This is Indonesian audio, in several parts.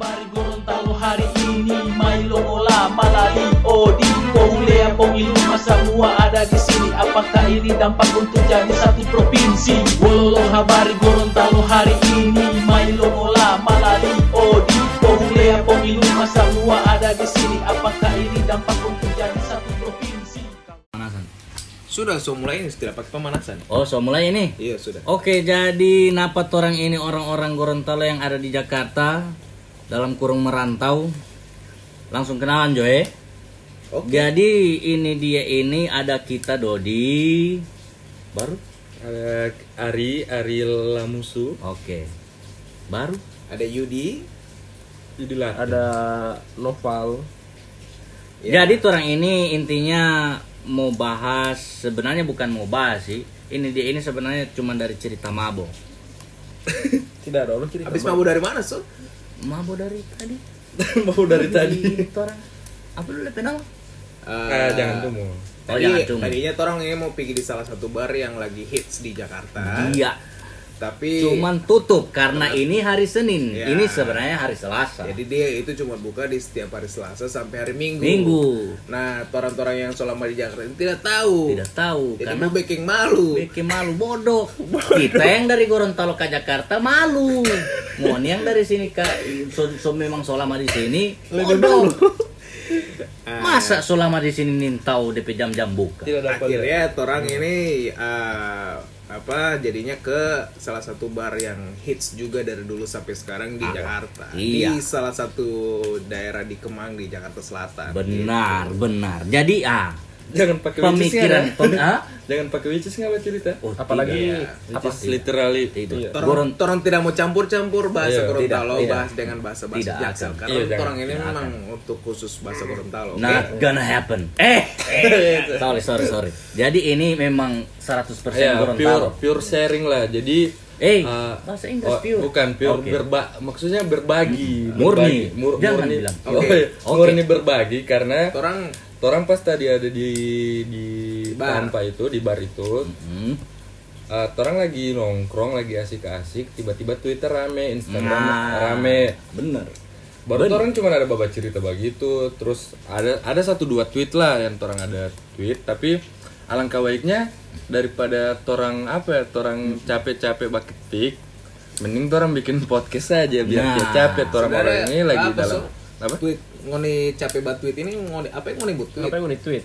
habari Gorontalo hari ini Milo Mola Malali Odi Poulea Pongilu semua ada di sini Apakah ini dampak untuk jadi satu provinsi Wololo habari Gorontalo hari ini Milo Mola Malali Odi Poulea Pongilu semua ada di sini Apakah ini dampak untuk jadi satu provinsi Pemanasan. Sudah, so mulai ini tidak pakai pemanasan. Oh, so mulai ini. Iya sudah. Oke, jadi napa orang ini orang-orang Gorontalo yang ada di Jakarta dalam kurung merantau. Langsung kenalan Joe. Oke. Jadi ini dia ini ada kita Dodi. Baru? Ada Ari, Ari Lamusu, Oke. Baru? Ada Yudi. Yudilah. ada Noval Ya. Jadi orang ini intinya mau bahas sebenarnya bukan mau bahas sih. Ini dia ini sebenarnya cuma dari cerita mabo. tidak ada orang cerita Habis mabuk dari mana, so? Mabo dari tadi. mau dari tadi. orang. Apa dulu pedal? Ah, jangan tuh mau. Tadi, tadinya orang ini mau pergi di salah satu bar yang lagi hits di Jakarta. Iya. Tapi Cuman tutup karena ini hari Senin. Ya. Ini sebenarnya hari Selasa. jadi dia itu cuma buka di setiap hari Selasa sampai hari Minggu. Minggu. Nah, orang-orang yang selama di Jakarta ini tidak tahu. Tidak tahu Jadi karena baking malu. bikin malu bodoh. Kita yang dari Gorontalo ke Jakarta malu. Mohon yang dari sini ke so, so memang selama di sini bodoh. Masa selama di sini nintau DP jam-jam buka? Tidak dapat. Akhirnya orang ini eh, apa jadinya ke salah satu bar yang hits juga dari dulu sampai sekarang di Jakarta. Iya. Di salah satu daerah di Kemang di Jakarta Selatan. Benar, benar. Jadi ah, Jangan pakai pemikiran pem, ah? Jangan pakai witches nggak apa cerita. Oh, apalagi Iya. apa literally. Tidak. Iya. Orang, orang tidak mau campur-campur bahasa Iya, Gorontalo, tidak, tidak. bahas dengan bahasa bahasa Tidak Jaksel. akan. Karena Iya, orang ini Tidak memang untuk khusus bahasa Gorontalo. oke? Not gonna happen. Eh, sorry, sorry, sorry. Jadi ini memang 100% Ya, pure Gorontalo. pure sharing lah. Jadi Eh, uh, bahasa Inggris oh, pure. bukan pure Oke. berba maksudnya berbagi Murni. Berbagi. Mur- Jangan murni bilang Oh, pure. iya. Oke. murni berbagi karena Orang orang pas tadi ada di di Bar. tanpa itu di bar itu Hmm. uh, orang lagi nongkrong lagi asik-asik tiba-tiba Twitter rame Instagram Nah, rame Bener. baru orang cuma ada babat cerita begitu terus ada ada satu dua tweet lah yang orang ada tweet tapi alangkah baiknya daripada orang apa ya orang capek-capek baketik mending orang bikin podcast aja biar Nah, dia capek orang orang sebenarnya ini lagi apa, dalam So? apa tweet ngoni capek banget tweet ini ngoni apa yang ngoni buat tweet? apa yang mau tweet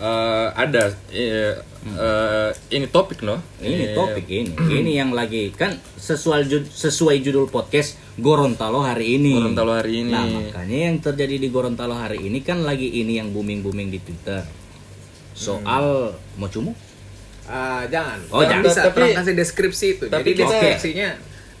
Eh, ada eh, eh, ini topik no Ini topik ini. Ini yang lagi kan sesuai jud- sesuai judul podcast Gorontalo hari ini. Gorontalo hari ini. Nah, makanya yang terjadi di Gorontalo hari ini kan lagi ini yang booming-booming di Twitter. Soal mau cumu? Ah, jangan. Oh, Orang jangan. bisa Tapi- kasih deskripsi itu. tapi Jadi kita- deskripsinya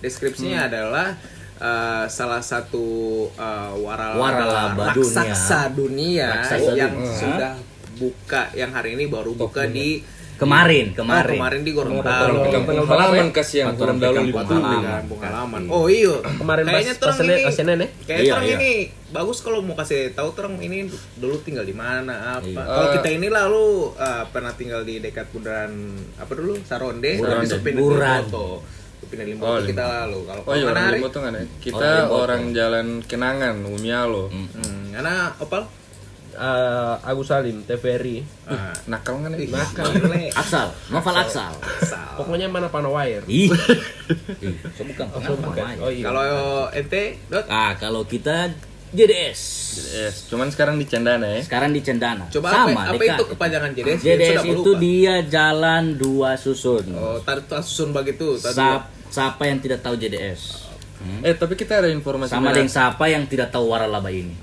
deskripsinya adalah eh, salah satu uh, warala, Waralaba raksasa dunia, Raksasa yang dunia. sudah buka yang hari ini baru buka di Kemarin, Ah, kemarin. kemarin di Gorontalo. di kampung halaman kasih yang Gorontalo itu halaman. Oh iya. kemarin Kayaknya pas, terang ini. pas Senin ya Kayak Iya, terang iya. ini bagus kalau mau kasih tahu terang ini dulu tinggal di mana apa. Iya. Kalau Eh, kita ini lalu eh, pernah tinggal di dekat bundaran apa dulu Saronde, Buran. pindah Buran. Pindah di Limboto Oh, kita lalu. Kalau oh iya orang hari? Limboto kan ya kita Orang Limboto. orang jalan Kenangan Umialo Hmm, karena opal Eh, Agus Salim TVRI ah, nakal kan ya nakal. Aksal, novel Aksal. Pokoknya mana Panawire Ih. Ih, so bukan oh, bukan. namanya. oh iya Kalau ente, Dot, Ah, kalau kita JDS. Yes, cuman sekarang di Cendana ya Sekarang di Cendana. coba Sama, apa, apa itu kepanjangan JDS? JDS itu dia jalan dua susun. Oh, tadi tuh susun begitu tadi. Siapa yang tidak tahu JDS? eh tapi kita ada informasi Sama dengan siapa yang tidak tahu waralaba ini?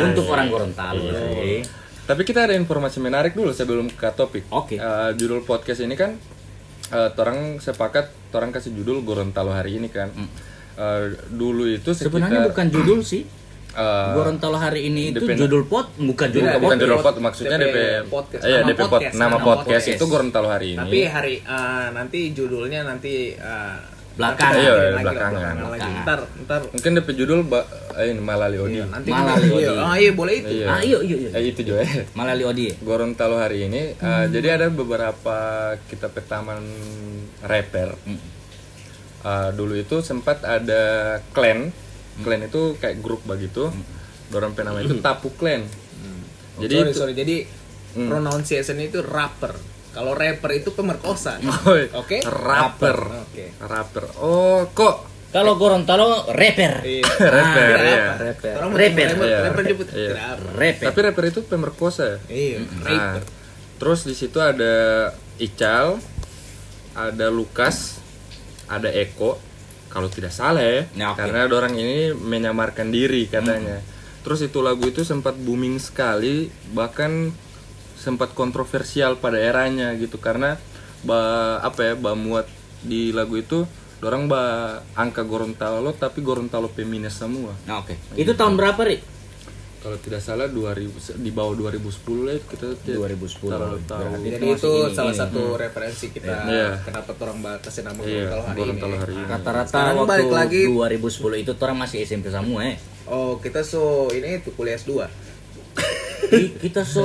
Untuk orang Gorontalo sih. Tapi kita ada informasi menarik dulu sebelum ke topik. Oke. Eh, judul podcast ini kan eh, orang sepakat orang kasih judul Gorontalo hari ini kan. Eh, dulu itu sekitar Sebenarnya bukan judul sih. eh, Gorontalo hari ini itu Depend- judul pot, bukan judul pot. bukan judul pod maksudnya DP DP podcast. Iya, Nama DP pod podcast, nama nama podcast podcast. itu Gorontalo hari ini. Tapi hari eh, nanti judulnya nanti eh, Belakangan. nanti Iya, lagi lah, belakangan. lagi. Belakangan. Ntar, ntar. mungkin DP judul ba- eh, ini Malali Odi. Iya, nanti Malah kita- Odi. iya. Ah iya boleh itu. Iya. Ah, iya, iya, iya. Eh, itu juga. Malali Odi. Gorontalo hari ini eh, jadi ada beberapa kita petaman rapper. Eh, dulu itu sempat ada clan clan itu kayak grup begitu dorang penama itu tapu clan jadi sorry itu- sorry jadi Hmm. pronunciation itu rapper kalau rapper itu pemerkosa Oh, oke rapper oke rapper oh kok Kalau Gorontalo rapper. Iya. rapper Tidak ya apa. Rapper. Orang Rapper. rapper, Iya. rapper nyebut Iya. apa. Rapper. tapi rapper itu pemerkosa ya Iya, Nah, rapper. terus di situ ada Ical, ada Lukas, ada Eko. Kalau tidak salah ya, Ya, oke. karena orang ini menyamarkan diri katanya. Terus itu lagu itu sempat booming sekali, bahkan sempat kontroversial pada eranya gitu karena ba apa ya, ba muat di lagu itu orang ba angka Gorontalo tapi Gorontalo feminis semua. Nah, oke. Itu tahun berapa, Ri? Kalau tidak salah 2000 di bawah 2010 lah itu kita 2010. terlalu tahu. Berarti Jadi itu ini, salah ini. satu referensi kita Iya. kenapa orang batasin nama Iya, Gorontalo hari Gorontalo ini. hari ini. Rata-rata waktu balik lagi. 2010 itu orang masih SMP semua eh. Oh, kita so ini itu kuliah S2. Ki- Kita so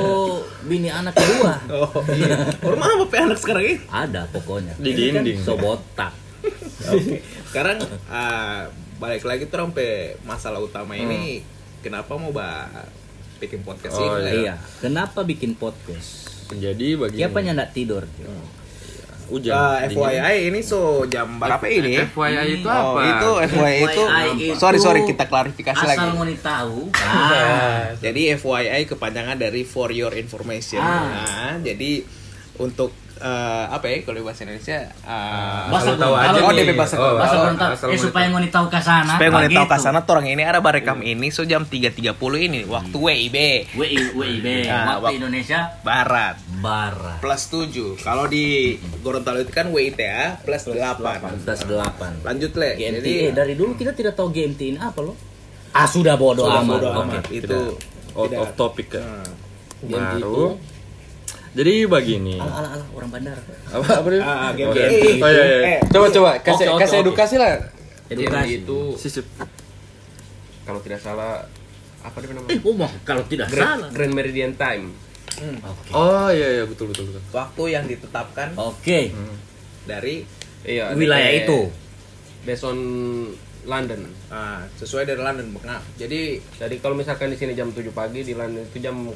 bini anak kedua. Oh, iya. Orang mana bapak anak sekarang ini? Ada pokoknya. Di kan dinding. So botak. Oke. Sekarang ah, balik lagi tuh sampai masalah utama ini kenapa mau bah bikin podcast Oh, ini? Iya. Kenapa bikin podcast? Jadi bagi Siapa yang tidur? hujan. Ah, dingin. FYI ini so jam berapa ini? FYI itu Oh, apa? itu FYI itu, FYI sorry itu sorry kita klarifikasi Asal lagi. mau nih tahu. Ah. Jadi FYI kepanjangan dari for your information. Ah. Nah, jadi untuk eh, apa ya kalau di bahasa Indonesia? eh, Bahasa tahu aja Oh. DP bahasa Oh. Bahasa Gorontalo. asal Eh mau supaya mau nih tahu ke sana. Supaya mau tahu begitu. ke sana orang ini ada barekam ini so jam 3.30 ini waktu WIB WI WIB Ah, waktu wak- Indonesia Barat barat. plus 7. Kalau di Gorontalo itu kan WITA plus 8. Plus 8. Lanjut le. GMT. Jadi eh, dari dulu kita tidak tahu GMT ini apa loh. Ah sudah bodoh sudah amat. bodo amat. Itu out of topic. Nah, itu Baru. Jadi begini. ala ala ala orang bandar. Apa apa dia? Ah, game Oh, game. iya. Oh iya iya. Eh. Coba coba kasih oke, kasih edukasi lah. Edukasi. itu Sisip. kalau tidak salah apa dia namanya? Eh, oh, mah, kalau tidak Grand, salah. Grand Meridian Time. Oke. Oh iya iya betul betul betul. waktu yang ditetapkan Oke. dari Iya. Wilayah DP itu. Based on London. ah, sesuai dari London. Nah, jadi Jadi kalau misalkan di sini jam 7 pagi di London itu jam 00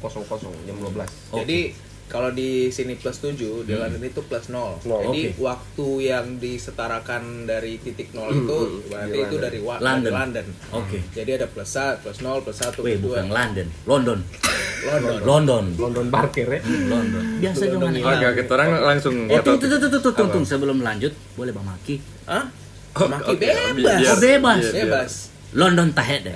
jam 12. Oke. Jadi kalau di sini plus 7, di London itu plus 0. Nol. Jadi Oke. waktu yang disetarakan dari titik 0 itu berarti Di itu London. dari, wa- London. London. Oke. Jadi ada plus 1, plus 0, plus 1, Weh, plus 2. bukan London, London. London. London. London Parkir ya. London. Biasa London jangan ini. Oke oke, orang langsung Eh, tunggu, topik. tunggu, tunggu, tunggu, tunggu, tunggu. sebelum lanjut, boleh Bang Maki. Hah? Oh, Maki oke, bebas. biar- Oh, bebas. biar- biar- Bebas. London tahet deh.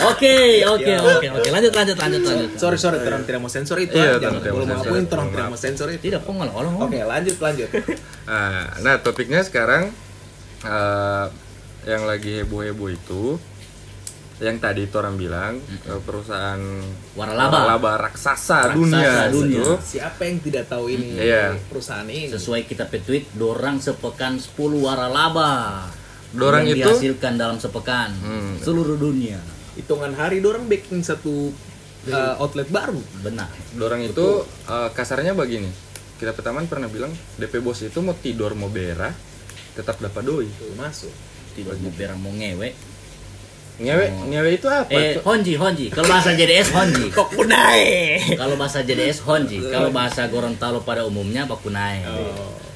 Oke, oke, oke, oke. Lanjut, lanjut, lanjut, lanjut. Sorry, sorry, terang tidak mau sensor itu. Iya, ah. Terang tidak mau sensor. terang tidak mau sensor itu. Tidak, kok nggak orang Oke, lanjut, lanjut. Ah, nah topiknya sekarang eh, yang lagi heboh-heboh itu yang tadi itu orang bilang eh, perusahaan Waralaba. raksasa, Raksasa dunia, dunia. gitu. Siapa yang tidak tahu ini Iya. perusahaan ini? Sesuai kita petweet, dorang sepekan 10 waralaba. Dorang yang itu- dihasilkan dalam sepekan Hmm. seluruh dunia. Hitungan hari dorang bikin satu uh, outlet baru. Benar. Dorang itu eh, kasarnya begini. Kita pertama pernah bilang DP bos itu mau tidur mau berak tetap dapat doi. Masuk. Tidak mau berang mau ngewe. Ngewe, ngewe itu apa? Eh, honji, honji. Kalau bahasa JDS honji. Kok punai? Kalau bahasa JDS honji. Kalau bahasa Gorontalo pada umumnya bakunai.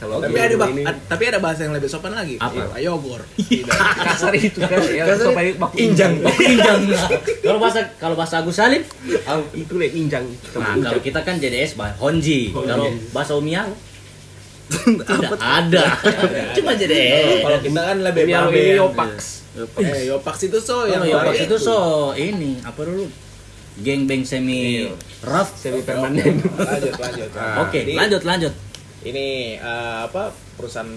Kalau tapi ada ini- tapi ada bahasa yang lebih sopan lagi. Apa? Ayogor. kasar itu kan ya Kasar supaya baku Injang, oh, injang. Kalau bahasa kalau bahasa Agus Salim, itu le injang nah kalau kita kan JDS bah honji. Kalau bahasa Umia tidak ada. Cuma JDS. Kalau kita kan lebih babe ini Yopax. Eh, Yopax itu so yang Kalau baru Yopax itu so ini apa dulu? Geng beng semi rough. semi permanen. lanjut lanjut. Ah, Oke, Jadi, lanjut lanjut. Ini eh, apa perusahaan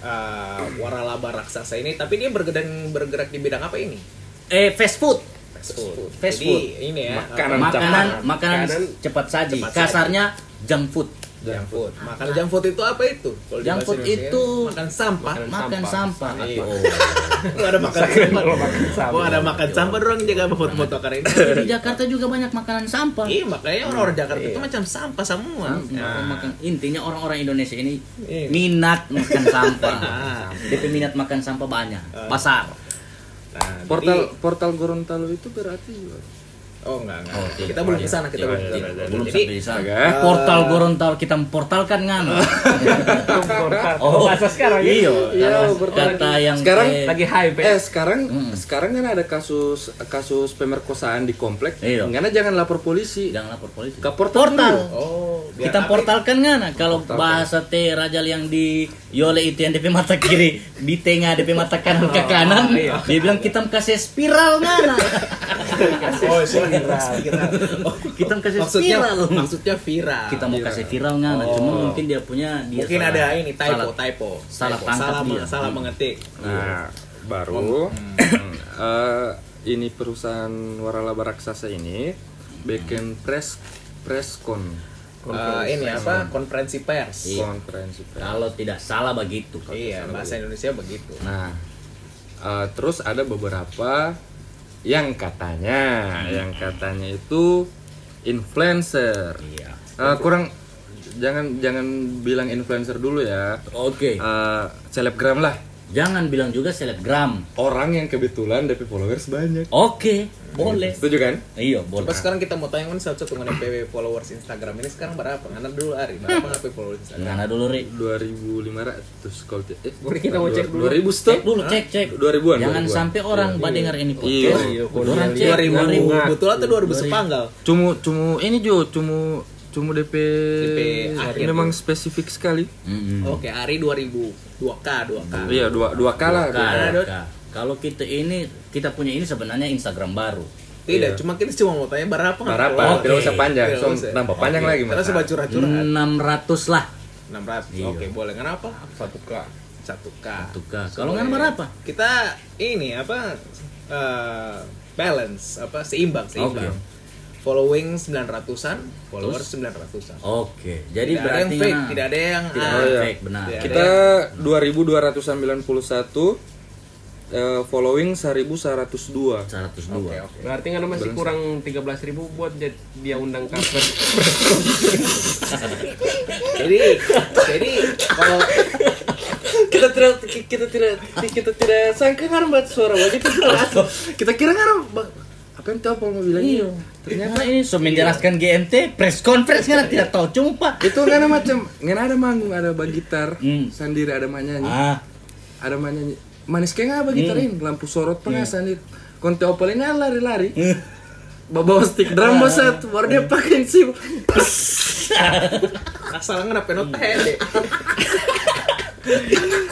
eh, waralaba raksasa ini tapi dia bergerak bergerak di bidang apa ini? Eh fast food. Fast food. Fast Jadi food. ini ya Makanan Makanan cepat. makanan Makanan cepat saji. cepat saji. Kasarnya junk food. Junk food. Makan junk food itu apa itu? Kalau Junk food itu makan sampah. Makan Makan sampah. sampah. Oh. Ada makan sampah? sampah. Kok ada makan sampah dorang jaga foto-foto karena ini. Di Jakarta juga banyak makanan sampah. Iya makanya orang-orang Jakarta itu Iya. macam sampah semua. Orang makan intinya orang-orang Indonesia ini Iya. minat makan sampah. Ah. DP minat makan sampah banyak. Ah. Pasar. Nah, Portal jadi- portal Gorontalo itu berarti oh enggak enggak. Oh, kita belum Oh, ke sana, kita iya, belum iya, ke sana. iya, belum Jadi sampai di sana. Portal Gorontalo kita memportalkan kan? Portal. Oh, bahasa sekarang ya. Iya, Iya, kata yang Sekarang eh, Lagi hype ya. Eh sekarang sekarang kan ada kasus kasus pemerkosaan di komplek. Iya. Karena jangan lapor polisi. jangan lapor polisi. Ke portal. Oh, biar Kita portalkan ngana kalau bahasa teh rajal yang di Yole itu yang DP mata kiri. Di tengah DP mata kanan ke kanan. Dia bilang kita kasih spiral ngana Oh, viral. Oh, kita kasih maksudnya spiral. maksudnya viral. kita mau kasih viral ngana cuma mungkin dia punya dia Mungkin salah- ada ini typo, salah- typo. salah Typo, tangkap salah, dia. salah mengetik. Nah, baru. Eh, ini perusahaan waralaba raksasa ini bikin press press con Eh, ini apa? Konferensi pers. Iya. konferensi pers. kalau tidak salah begitu Iya, bahasa Indonesia begitu. Nah, eh, terus ada beberapa yang katanya, yang katanya itu influencer. iya Eh, kurang jangan jangan bilang influencer dulu ya. oke Eh, selebgram lah. Jangan bilang juga selebgram Orang yang kebetulan DP followers banyak. oke boleh Setuju kan? iya boleh Coba sekarang kita mau tanya kan satu-satu mengenai PW followers Instagram ini sekarang berapa? Ngana dulu Ari, berapa ngapain followers Instagram? ngana dulu Ri 2500 kalau eh Boleh kita mau cek dulu. 2000 cek stop. dulu cek cek 2000-an, jangan 2000-an. sampai orang Iya. badengar ini Iya. podcast Iya, cek 2000 2000 betul atau 2000 sepanggal? Cumu cumu ini Jo, cumu cumu DP, DP akhir memang spesifik sekali. Mm-mm. Oke, Ari 2000, 2K, 2K. Iya, dua dua kalah. Bukan, Ada, Dot. bukan. kalau kita ini kita punya ini sebenarnya Instagram baru Tidak, cuma kita cuma mau tanya berapa nggak Berapa? followers? Tidak usah panjang, Tidak so, usah. nambah panjang lagi Terus Mas. coba curhat-curhat. 600 lah 600. Iya. Oke, boleh. Kenapa? Satu k. 1K. tuh kak kalau nggak berapa Kita ini apa eh, balance apa seimbang, seimbang. Oke. Following 900-an, followers 900-an. oke jadi tidak ada yang berarti fake, ngana- tidak ada yang tidak ah, ada yang fake benar Tidak. Kita 2291 eh, following 1102. 102 Oke, oke. Berarti kan masih kurang 13.000 buat dia undang kasus. Jadi jadi kalau kita tidak kita tidak kita tidak sangka kan buat suara wajah kita kita kira kan Bang, apa yang tahu mau bilang Iya. Ternyata ini so menjelaskan GMT press conference kan tidak tahu cuma. Itu nggak ada macam nggak ada manggung ada bak gitar Hmm. sendiri ada mak nyanyi Ah, ada mak nyanyi manis kayak nggak bak gitar ini? Lampu sorot pernah sendiri. Konte opelnya lari-lari. Bawa stick drum boset baru dia pakai sih asal ngena penot teh.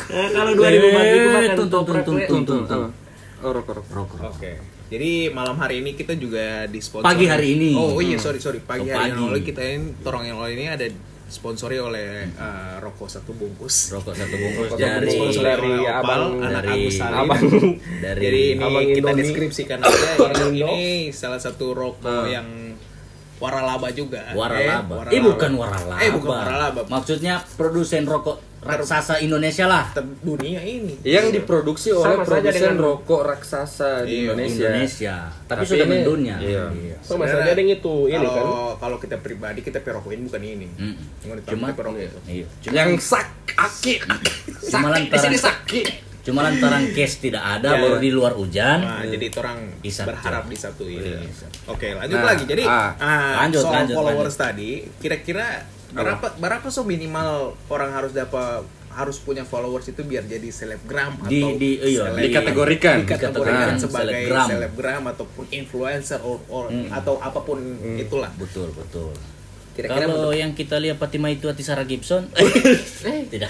Nah, kalau 2000 bagi itu makan Eh, we. tung, tung, tung. oh rokok rokok Rokok. Oke. Jadi malam hari ini kita juga disponsori. Pagi hari ini. Oh iya sorry sorry pagi Oh, hari yang pagi. lalu kita ini torong yang lalu ini ada sponsori oleh eh, rokok satu bungkus. Rokok satu bungkus Rokok dari Disponsori dari oleh abang, anak dari Agus Salim. abang. dari Jadi ini Abang kita Indomie. deskripsikan aja ini, ini salah satu rokok yang waralaba juga. waralaba. Eh, Eh bukan waralaba. Eh bukan waralaba. Maksudnya produsen rokok raksasa Indonesia lah. Ter- dunia ini. yang diproduksi oleh Sama saja produsen dengan- rokok raksasa di Iya, Indonesia. Indonesia. Tapi, Tapi sudah ini- mendunia. iya. So, masalahnya ada yang itu ini kan. Kalau kalau kita pribadi kita perokokin bukan ini. Mm. Cuma Cuma kita perokok. Iya. Cuma, Yang sak aki. cuma lantaran cuma lantaran case tidak ada Ya, baru ya. di luar hujan. Nah, jadi itu orang Isap berharap di satu ini. Oke, lanjut Nah, lagi. Jadi ah. ah, Lanjut, soal lanjut, followers tadi, kira-kira berapa berapa so minimal orang harus dapat harus punya followers itu biar jadi selebgram Di- atau di- iya, seleb- dikategorikan. dikategorikan Dikategorikan sebagai selebgram. selebgram ataupun influencer or, or- atau apa pun itulah. Betul, betul. Kira-kira Kalau menurut- yang kita lihat Fatima itu hati Sarah Gibson, eh tidak.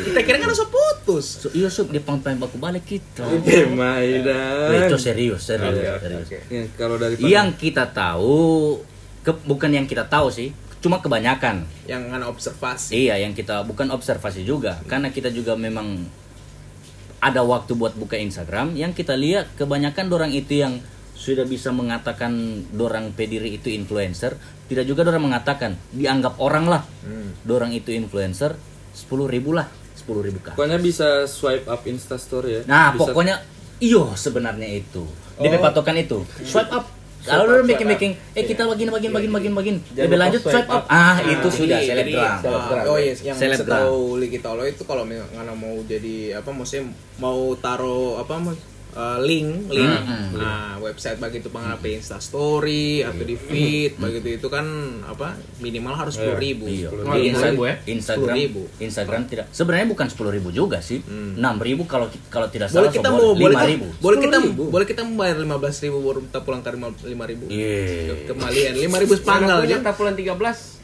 kita kira kan harus putus. So, iya sup dia pang baku balik kita. Oke, Oh, itu Maidan. serius, serius, oke, serius. oke. Ya, kalau dari Yang kita tahu, ke- bukan yang kita tahu sih, cuma kebanyakan. Yang ngana observasi. Iya, yang kita bukan observasi juga, karena kita juga memang ada waktu buat buka Instagram. Yang kita lihat kebanyakan dorang itu yang sudah bisa mengatakan dorang pediri itu influencer, tidak juga dorang mengatakan dianggap orang lah, Hmm. dorang itu influencer, 10 ribu lah, 10 ribu kah. pokoknya bisa swipe up Insta story ya. Nah, Bisa- pokoknya iyo sebenarnya itu. DP Oh. patokan itu. Swipe up. Kalau lu swipe making-making, eh kita bagin bagin bagin bagin bagin. Jangan Lebih lanjut swipe swipe up. up. Ah, Nah, itu sudah jadi- selebgram. oh yes, yang Selebgram. setahu Liki Tolo itu kalau ngana mau jadi apa maksudnya mau taruh apa eh, link link. Nah website begitu pengen Insta Story atau di feed begitu itu kan apa minimal harus sepuluh ribu. Iya. Oh, Di Insta- 10.000 ya? Instagram 10.000. Instagram tidak sebenarnya bukan 10.000 juga sih. 6.000 kalau kalau tidak boleh salah kita so mau boleh 5.000. kita boleh kita boleh kita membayar lima belas ribu baru kita pulang ke lima ribu. Iya. kembalian lima ribu sepanggal punya ya tapulan 13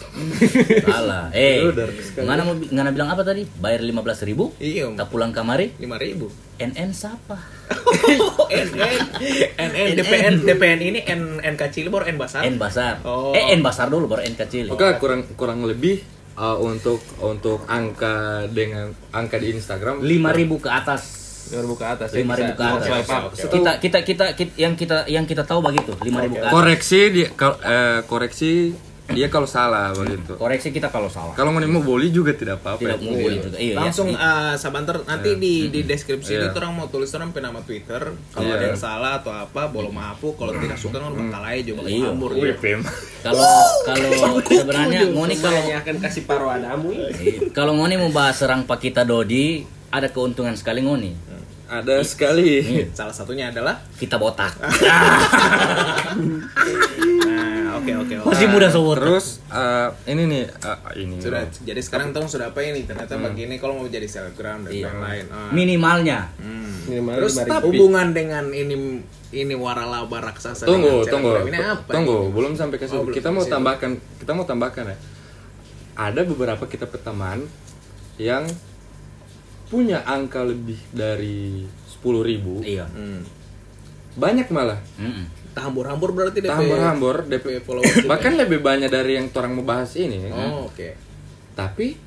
Salah. Eh, ngana mau ngana bilang apa tadi? Bayar 15.000? iya Tak pulang kamari? lima ribu NN siapa? NN NN DPN DPN ini N NK Cilebor N Basar N Basar. Oh. Eh N Basar dulu baru N kecil. Oke, kurang kurang lebih uh, untuk untuk angka dengan angka di Instagram 5.000 ke atas. Biar buka atas 5.000 ke atas. Up. Kita, kita kita kita yang kita yang kita tahu begitu, 5.000 ke atas. koreksi kal- eh, koreksi dia kalau salah begitu. Koreksi kita kalau salah. Kalau mau mau boleh juga tidak apa-apa. Tidak mau boleh juga. Iya, langsung iya. eh, sabanter nanti di di deskripsi Iya. itu orang mau tulis orang nama Twitter kalau Iya. ada yang salah atau apa boleh maaf kalau tidak suka kan bakal aja juga Iya. hambur Wih, gitu. Kalau kalau sebenarnya Ngoni kalau akan kasih paro adamu Iya. kalau Ngoni mau bahas serang Pakita Dodi, ada keuntungan sekali Ngoni. Ada sekali. salah satunya adalah Kita botak. nah oke oke oke. Masih muda sewot. Terus eh, ini nih eh, ini. sudah jadi sekarang tong sudah apa ini ternyata begini kalau mau jadi selebgram dan Iya. lain-lain Ah. Minimalnya. Hmm. Minimal terus 5.000. hubungan dengan ini ini waralaba raksasa Tunggu, dengan tunggu. ini apa Tunggu, ini? belum sampai ke situ. Oh, kita mau tambahkan, kita mau tambahkan ya. Ada beberapa kita teman yang punya angka lebih dari 10.000 ribu Iya. Hmm. banyak malah Mm-mm. Hambur-hambur berarti DP hambur-hambur DP followers bahkan lebih banyak dari yang orang mau bahas ini oh oke tapi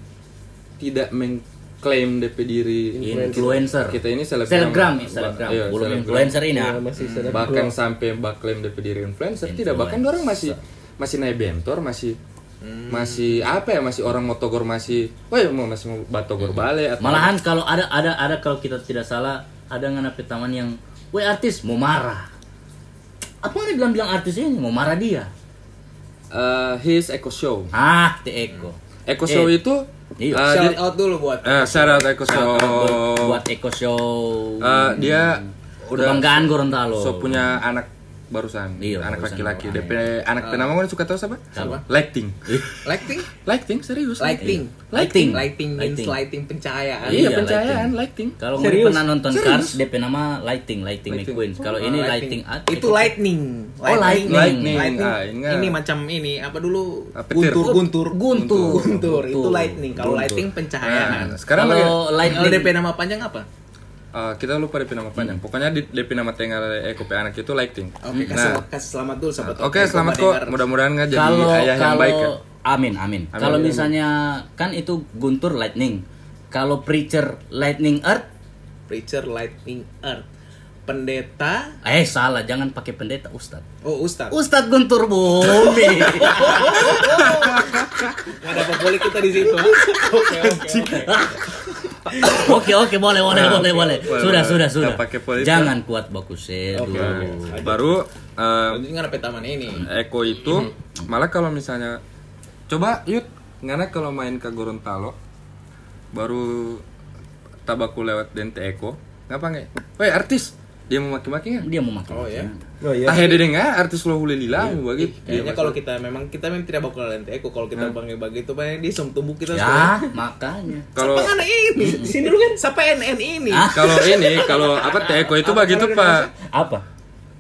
tidak mengklaim DP diri Influencer. kita ini selebgram Selebgram, Ba- selebgram. iya, Belum selebgram. influencer ini. Ya, masih sedap bahkan sampai baklaim DP diri influencer tidak bahkan orang masih masih naik bentor masih Hmm. masih apa ya masih orang mau togor masih wah mau masih mau batogor bale atau Malahan kalau ada ada ada kalau kita tidak salah ada ngana taman yang, "Weh artis mau marah." Apa yang bilang-bilang artis ini mau marah dia? Eh, his eco show Ah, Te Eko. eco show Eh, itu iya. eh, shout out dulu buat eh, shout out eco show buat, buat Eko Show. Eh, dia udah Kebanggaan Gorontalo. so punya anak barusan Iya, anak laki-laki. DP anak penama kan suka tahu siapa Siapa? lighting lighting lighting serius lighting Lighting. lighting means Lighting. lighting pencahayaan iya Iya, pencahayaan lighting Kalau Serius? pernah nonton Cars, DP nama Lighting, Lighting, Lighting. McQueen. Kalau Oh, ini Lighting, itu lightning Oh, lightning. Lightning. Lightning. Ah, ingat. ini macam ini apa dulu Ah, petir. guntur guntur Guntur. guntur itu Guntur. lightning kalau Guntur. lighting pencahayaan Nah, sekarang kalau Lightning DP nama panjang apa Eh, kita lupa DP nama panjang. Pokoknya di DP nama tengah Eko P anak itu lighting. oke Nah, kasih kasih selamat dulu sahabat Oke, selamat kok. Mudah-mudahan nggak jadi kalau ayah yang kalau baik ya. amin amin. Kalau misalnya kan itu Guntur Lightning. Kalau Preacher Lightning Earth, preacher lightning earth pendeta eh salah, jangan pakai pendeta Ustad. oh ustad Ustad Guntur Bumi. ada apa boleh kita di situ oke oke oke oke boleh boleh boleh boleh. boleh, Sudah boleh. sudah sudah. pakai politik. Jangan kuat bagus Oke, oke. Baru eh, ada taman ini Eko itu malah kalau misalnya coba yuk ngana kalau main ke Gorontalo baru tabaku lewat Dente Eko ngapa nggak? Woi artis dia mau maki-maki nggak? Dia mau makan. oh ya Oh iya. Ah hede dengar artis lo hule lila begitu. Kayaknya kalau kita memang kita memang tidak bakal lente eko kalau kita bangga bagi itu banyak dia som tumbuh kita Ya, makanya. kalau Siapa kan ini? Sini dulu kan. Siapa NN ini? Ah. kalau ini kalau apa Teko itu begitu Pak. Apa?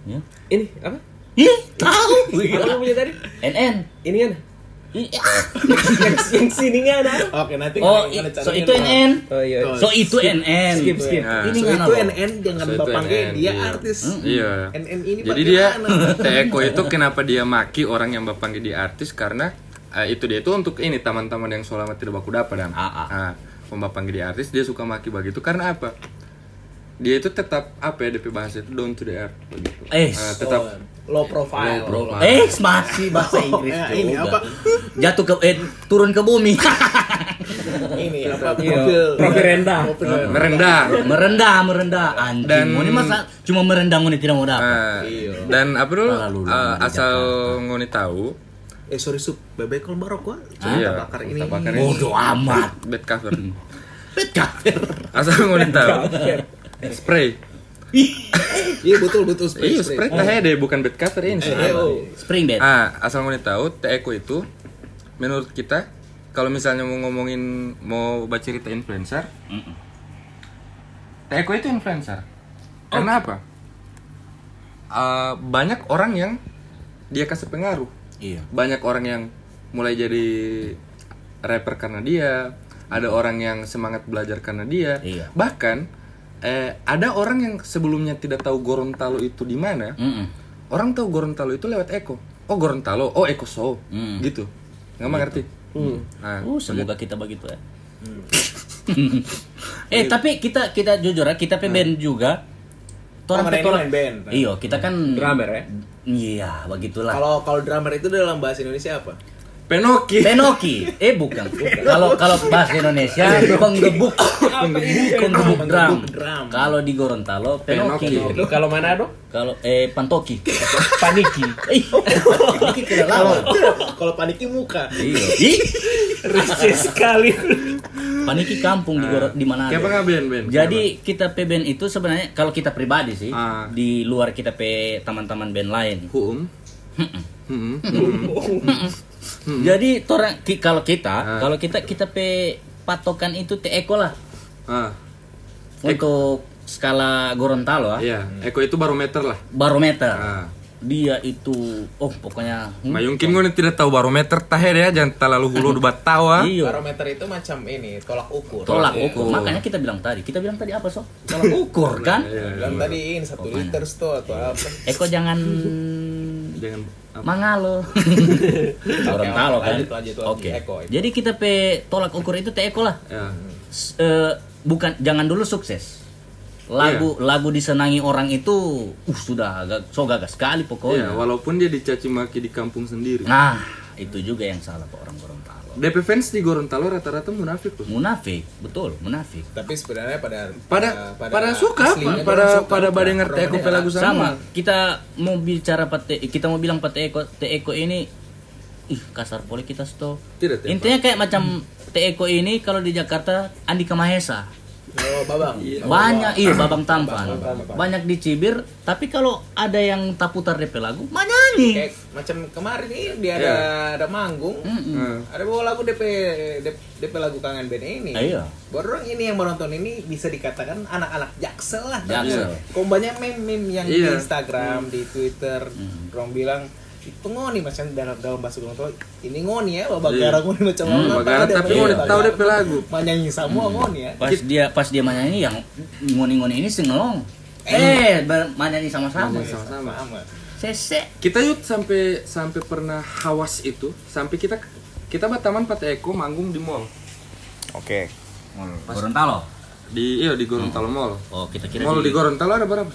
Ya. Ini apa? Ih, tahu. Apa punya tadi? NN. Ini kan? Ih, ah. yang, yang sini kan? Oke, nanti Oh, nggak ada i- so itu NN. Oh iya. So itu NN. Skip, skip. Nah, Ini So, nggak itu? NN jangan So, bapak dia iya. artis. Iya. NN ini Jadi dia? Teko itu kenapa dia maki orang yang bapak dia artis karena eh, itu dia itu untuk ini teman-teman yang selama tidak baku dapat dan Ah, ah. nah, pembapak dia artis dia suka maki begitu karena apa? Dia itu tetap apa ya DP bahasa itu down to the earth begitu. Eh, Eh, tetap low profile. Low profile. Eh, masih bahasa Inggris Ya, juga. ini apa? Jatuh ke eh, turun ke bumi. ini apa? Iya. Profil. Profil rendah. Profil rendah. merendah. merendah, merendah. Anjing. Dan- ini masa cuma merendah ini tidak mau dapat. Nah, Iya. dan apa dulu eh, di asal ngoni tahu Eh sorry sup, bebek kol barok gua. Cuma Iya, kita bakar ini. Bodoh amat. bed cover Bet kafir. asal ngoni tahu spray Iya betul betul spray. Iya, spray teh deh bukan bed cover ini. Eh, oh. Spring bed. Ah, asal mau tahu, Teko itu menurut kita kalau misalnya mau ngomongin mau baca cerita influencer, Mm-mm. Teko itu influencer. Karena apa? Ah, banyak orang yang dia kasih pengaruh. Iya. Banyak orang yang mulai jadi rapper karena dia, ada orang yang semangat belajar karena dia. Iya. Bahkan eh, ada orang yang sebelumnya tidak tahu Gorontalo itu di mana. Mm-mm. Orang tahu Gorontalo itu lewat Eko. Oh Gorontalo, oh Eko Show, Hmm. gitu. Nggak mengerti. Nah, Uh, semoga kita begitu ya. eh tapi kita kita jujur ya kita pe band juga. Torang Oh, main band. Iya kita kan Drummer ya. Iya begitulah. Kalau kalau drummer itu dalam bahasa Indonesia apa? Penoki. Penoki, eh bukan. Kalau kalau bahasa Indonesia penggebuk, penggebuk drum. drum. Kalau di Gorontalo penoki. Kalau mana dong? Kalau eh pantoki. Paniki. Lawan. Kalau paniki muka. Iya. Ih, Rasis sekali. paniki kampung di di mana? Kayak apa nggak band band? Jadi kita pe band itu sebenarnya kalau kita pribadi sih Ah. di luar kita pe teman-teman band lain. Huum. Hmm. Jadi torang ki- kalau kita Ah. kalau kita kita pe patokan itu te eko lah Ah, untuk skala Gorontalo ah. iya. Eko itu barometer lah. barometer. Ah. Dia itu oh pokoknya hmm, mungkin gue tidak tahu barometer tahe deh jangan terlalu hulu debat tawa. iya. Barometer itu macam ini tolak ukur. Tolak Tolak ukur. ukur. Makanya kita bilang tadi, kita bilang tadi apa so? Tolak ukur kan? Iya, Bilang tadi ini satu liter tuh atau apa? Eko jangan Jangan mangalo. Gorontalo kan. lanjut, lanjut, lanjut. Oke. Jadi kita pe tolak ukur itu te eko lah. Ya. S- eh, bukan jangan dulu sukses. Lagu Iya. lagu disenangi orang itu uh sudah agak so gagah sekali pokoknya. walaupun dia dicaci maki di kampung sendiri. Nah, itu juga yang salah Pak orang Gorontalo. DP fans di Gorontalo rata-rata munafik loh. Munafik, betul, munafik. Tapi sebenarnya pada Pada pada, suka, aslinya pada suka. pada pada ngerti Orang aku ini pe lagu sama. sama kita mau bicara pate kita mau bilang pate eko te eko ini ih kasar poli kita sto Tidak, tidak. intinya kayak macam te eko ini kalau di Jakarta Andika Mahesa Oh, babang. banyak iya babang tampan banyak dicibir tapi kalau ada yang tak putar DP lagu mah nyanyi Kayak macam kemarin ini dia ada ada manggung. Hmm. Ada bawa lagu DP DP, DP lagu kangen band ini. Iya. Baru orang ini yang menonton ini bisa dikatakan anak-anak jaksel lah. Jaksel. Kok banyak meme-meme yang di Iya. Instagram, di Twitter, orang bilang itu ngoni macam dalam dalam bahasa Gorontalo ini ngoni ya bapak Iya. ngoni macam Hmm, bagara, tahu tapi ngoni bagara. tahu DP lagu. Manyanyi semua ngoni ya pas dia pas dia menyanyi yang ngoni-ngoni ini singelong eh ber- menyanyi sama-sama sama-sama. sama sese Kita yuk sampai sampai pernah hawas itu, sampai kita kita Bataman Pate Eko manggung di mall. oke Gorontalo Di iya di Gorontalo Mall. oh kita kira Mall di- di Gorontalo ada berapa?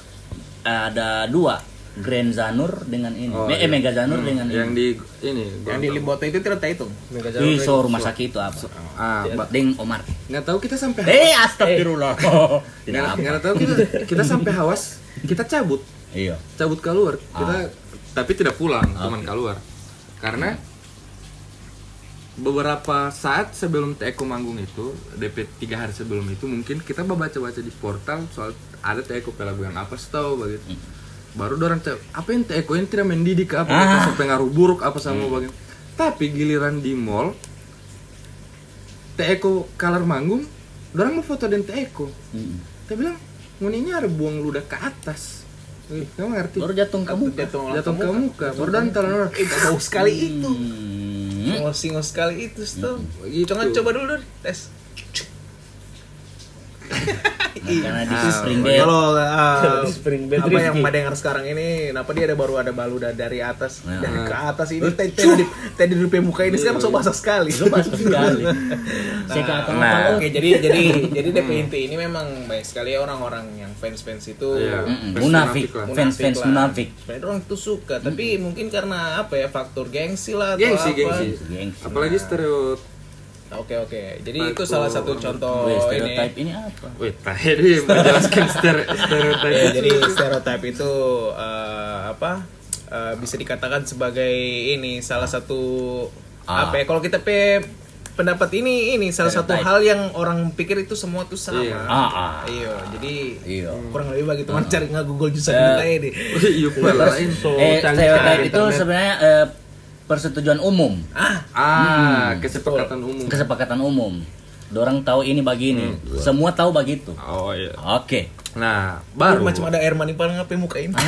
ada dua Grand Zanur dengan ini Oh, eh iya. Mega Zanur dengan Yang ini di ini yang di Gorontalo. Limboto itu tidak hitung Ih, so rumah sakit itu apa? Ah, ba- Ding Omar. nggak tahu kita sampai Eh, astagfirullah. Tidak nggak apa. nggak tahu kita kita sampai hawas, kita cabut, Iya. cabut keluar. Kita tapi tidak pulang, cuman keluar. Karena beberapa saat sebelum Teko manggung itu, DP tiga hari sebelum itu mungkin kita baca-baca di portal soal ada Teko yang apa setahu begitu. Baru orang cek apa yang Teko yang tidak mendidik apa Ah. apa sampai ngaruh buruk apa sama bagian. Tapi giliran di mall Teko kalar manggung, orang mau foto dan Teko. Mm. Dia bilang, nguninya ada buang ludah ke atas. Wih, Kamu ngerti? Baru jatuh kamu. jatuh Jatuh ke muka. Baru dan talan orang. eh bau sekali itu Hmm. singo sekali itu tuh Gitu. jangan coba dulu tes Karena di Ah, spring bed. kalau uh, Spring bed apa yang Rifki. mendengar sekarang ini kenapa dia ada baru ada balu da- dari atas Ya. dari ke atas ini tadi tadi tadi di depan muka ini sekarang so basah sekali Lu basah sekali. Saya kata Nah. apa? Oke, jadi jadi jadi DP inti ini memang banyak sekali orang-orang yang fans-fans itu Iya. Mm-mm, Fans Munafik. munafik lah. Fans-fans lah. munafik. Sebenarnya orang itu suka, tapi mungkin karena apa ya faktor gengsi lah atau Gengsi, apa. gengsi. Gengsi. Oke oke, jadi itu Faktor- salah satu contoh ini. stereotype ini apa? Wait, tadi menjelaskan stere stereotip. Ya, jadi stereotip itu eh, apa eh, bisa dikatakan sebagai ini salah satu Ah. apa ya kalau kita pe pendapat ini ini salah satu Stereotype. hal yang orang pikir itu semua tuh sama. Iya. Ah, ah. Iya, jadi Iya. kurang lebih bagi teman cari nggak Google juga Eh, kita ini. Iya, pala lain. So, eh, stereotype itu sebenarnya eh, persetujuan umum, Ah, Ah, kesepakatan umum. kesepakatan umum. Dorang tahu ini begini, semua tahu begitu. Oh iya. Oke. Nah, baru macam ada air mani paling apa muka ini.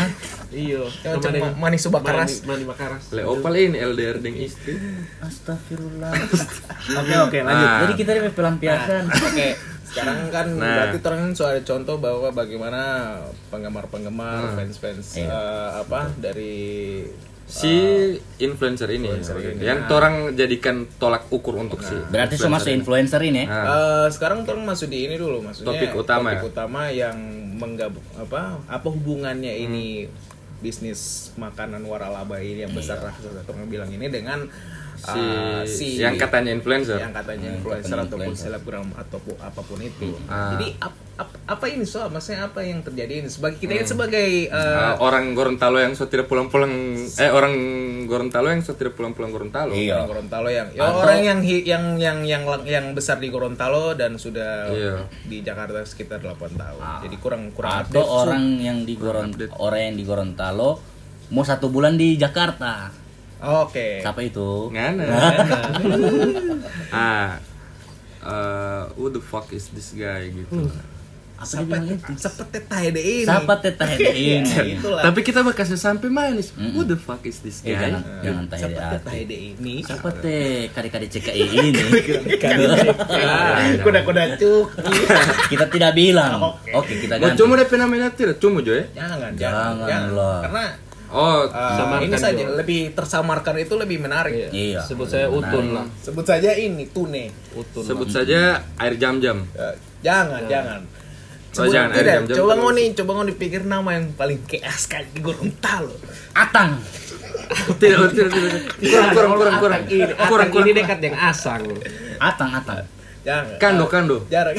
Iya. Yang macam Mani- ma- manis subak keras. Mani, mani makaras. Le opal ini LDR dengan istri. Astagfirullah. Oke oke lanjut. Ah. Jadi kita ini pelampiasan. Oke, sekarang kan Nah. berarti orang soal contoh bahwa bagaimana penggemar-penggemar, fans-fans Iya. eh, apa dari Si influencer ini, influencer ini. yang Nah. orang jadikan tolak ukur untuk si. Berarti semua masuk influencer ini. ya? Nah, Eh, sekarang orang masuk di ini dulu maksudnya Topik utama topik ya? utama yang menggabung apa apa hubungannya Hmm. ini bisnis makanan waralaba ini yang besar lah orang bilang ini dengan si, eh, si yang katanya influencer. yang katanya Yang influencer katanya ataupun influencer. selebgram ataupun apa pun itu. Ah. Jadi ap- ap- apa ini soal maksudnya apa yang terjadi ini sebagai kita ini sebagai eh, Ah, orang Gorontalo yang so tidak pulang-pulang eh orang Gorontalo yang so tidak pulang-pulang Gorontalo. Iya. orang Gorontalo yang ya Atau- orang yang yang yang yang yang besar di Gorontalo dan sudah Iya. di Jakarta sekitar 8 tahun. Ah. Jadi kurang kurang Atau update. orang yang di Goron orang yang di Gorontalo mau satu bulan di Jakarta. Oke. Siapa itu? Ngana. ah. eh, who the fuck is this guy gitu. Apa dia bilang itu? Ini. Siapa teteh ini? Itulah. Tapi kita bakal sampai manis. Who the fuck is this Eh, guy? jangan jangan teh ini. Siapa teh kade-kade CKI ini? Kuda-kuda cuk. kita tidak bilang. Oke. Kita ganti. cuma DP namanya tidak? Cuma jo ya? Jangan, Jangan jangan, lah. Karena Oh, uh, Samarkan ini saja juga. lebih tersamarkan itu lebih menarik. Iya. Sebut saya Utun lah. Sebut saja ini tune. Utun. sebut saja air jam-jam. Eh, jangan, jangan. Oh, jangan, tidak, jam-jam coba ngoni, coba ngoni pikir nama yang paling keas di Gorontalo. Atang. tidak, tidak, tidak. Kurang, kurang, kurang, kurang. Ini, Kurang, Atang kurang. ini dekat yang asang. Atang, atang. Jangan. Kando, kando. Jarang.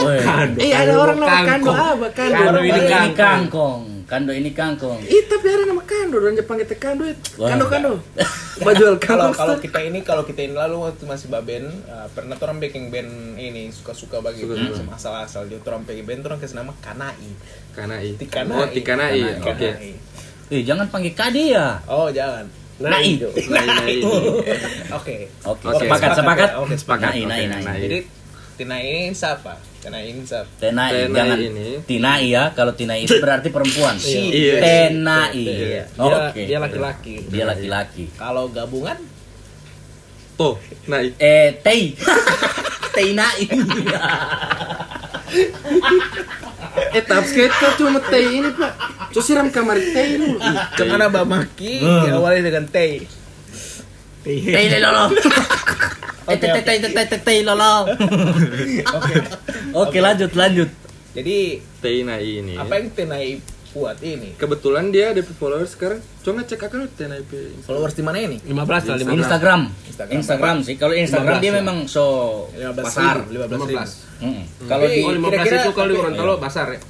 Woi. Eh, ada orang nama kando apa? Kando. Kando ini Ini kangkong. Kando ini kangkong. Ih, tapi ada nama kando dan Jepang kita kando. eh. Kando, kando. Baju kalau kalau kita ini kalau kita ini lalu waktu masih baben uh, pernah tuh orang bikin band ini suka-suka bagi macam asal-asal dia tuh orang bikin band tuh orang kasih nama Kanai. Kanai. Tikanai. Oh, Tikanai. Tikanai. Oke. Kanai. Eh, jangan panggil kade ya. Oh, jangan. Nai. Nai, nai. Oke. Oke, Oke, sepakat, sepakat. ya. Oke, sepakat. Nai, nai. nai. Jadi Tina ini siapa? Tina ini siapa? Tenai jangan ini. Tinai ya. Kalau Tinai itu berarti perempuan. Iya. Tenai. Iya. Dia, Oke. dia laki-laki. Dia laki-laki. Kalau gabungan Tuh, nai. Eh, Tei. Tenai. Eh, tahap skater cuma teh ini, Pak. So siram kamar teh dulu. Ih, Ke mana Bamaki Hmm. diawali dengan. Tei lolo. Eh, tei tei tei tei tei tei lolo. Oke. Oke, lanjut, lanjut. Jadi Teh nai ini. apa yang Tenai buat ini? Kebetulan dia ada followers sekarang. Coba ngecek akun teh nai pe. Followers di mana ini? 15 lah, 15. Instagram. Instagram. Instagram sih. Kalau Instagram 15 dia memang so 15 pasar. ribu, 15 ribu. 15. Mm. Kalau di 15 Kira-kira- itu kalau di Gorontalo basar ya.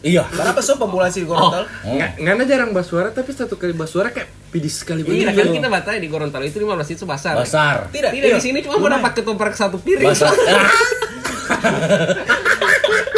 Iya. Berapa so populasi di Gorontalo? Oh. Nggak, nggak jarang basuara tapi satu kali basuara kayak pidis sekali Iya, begini. kan kita batai di Gorontalo itu 15 itu basar. Besar. Tidak, Tidak di sini cuma mendapat ketoprak satu piring. Besar.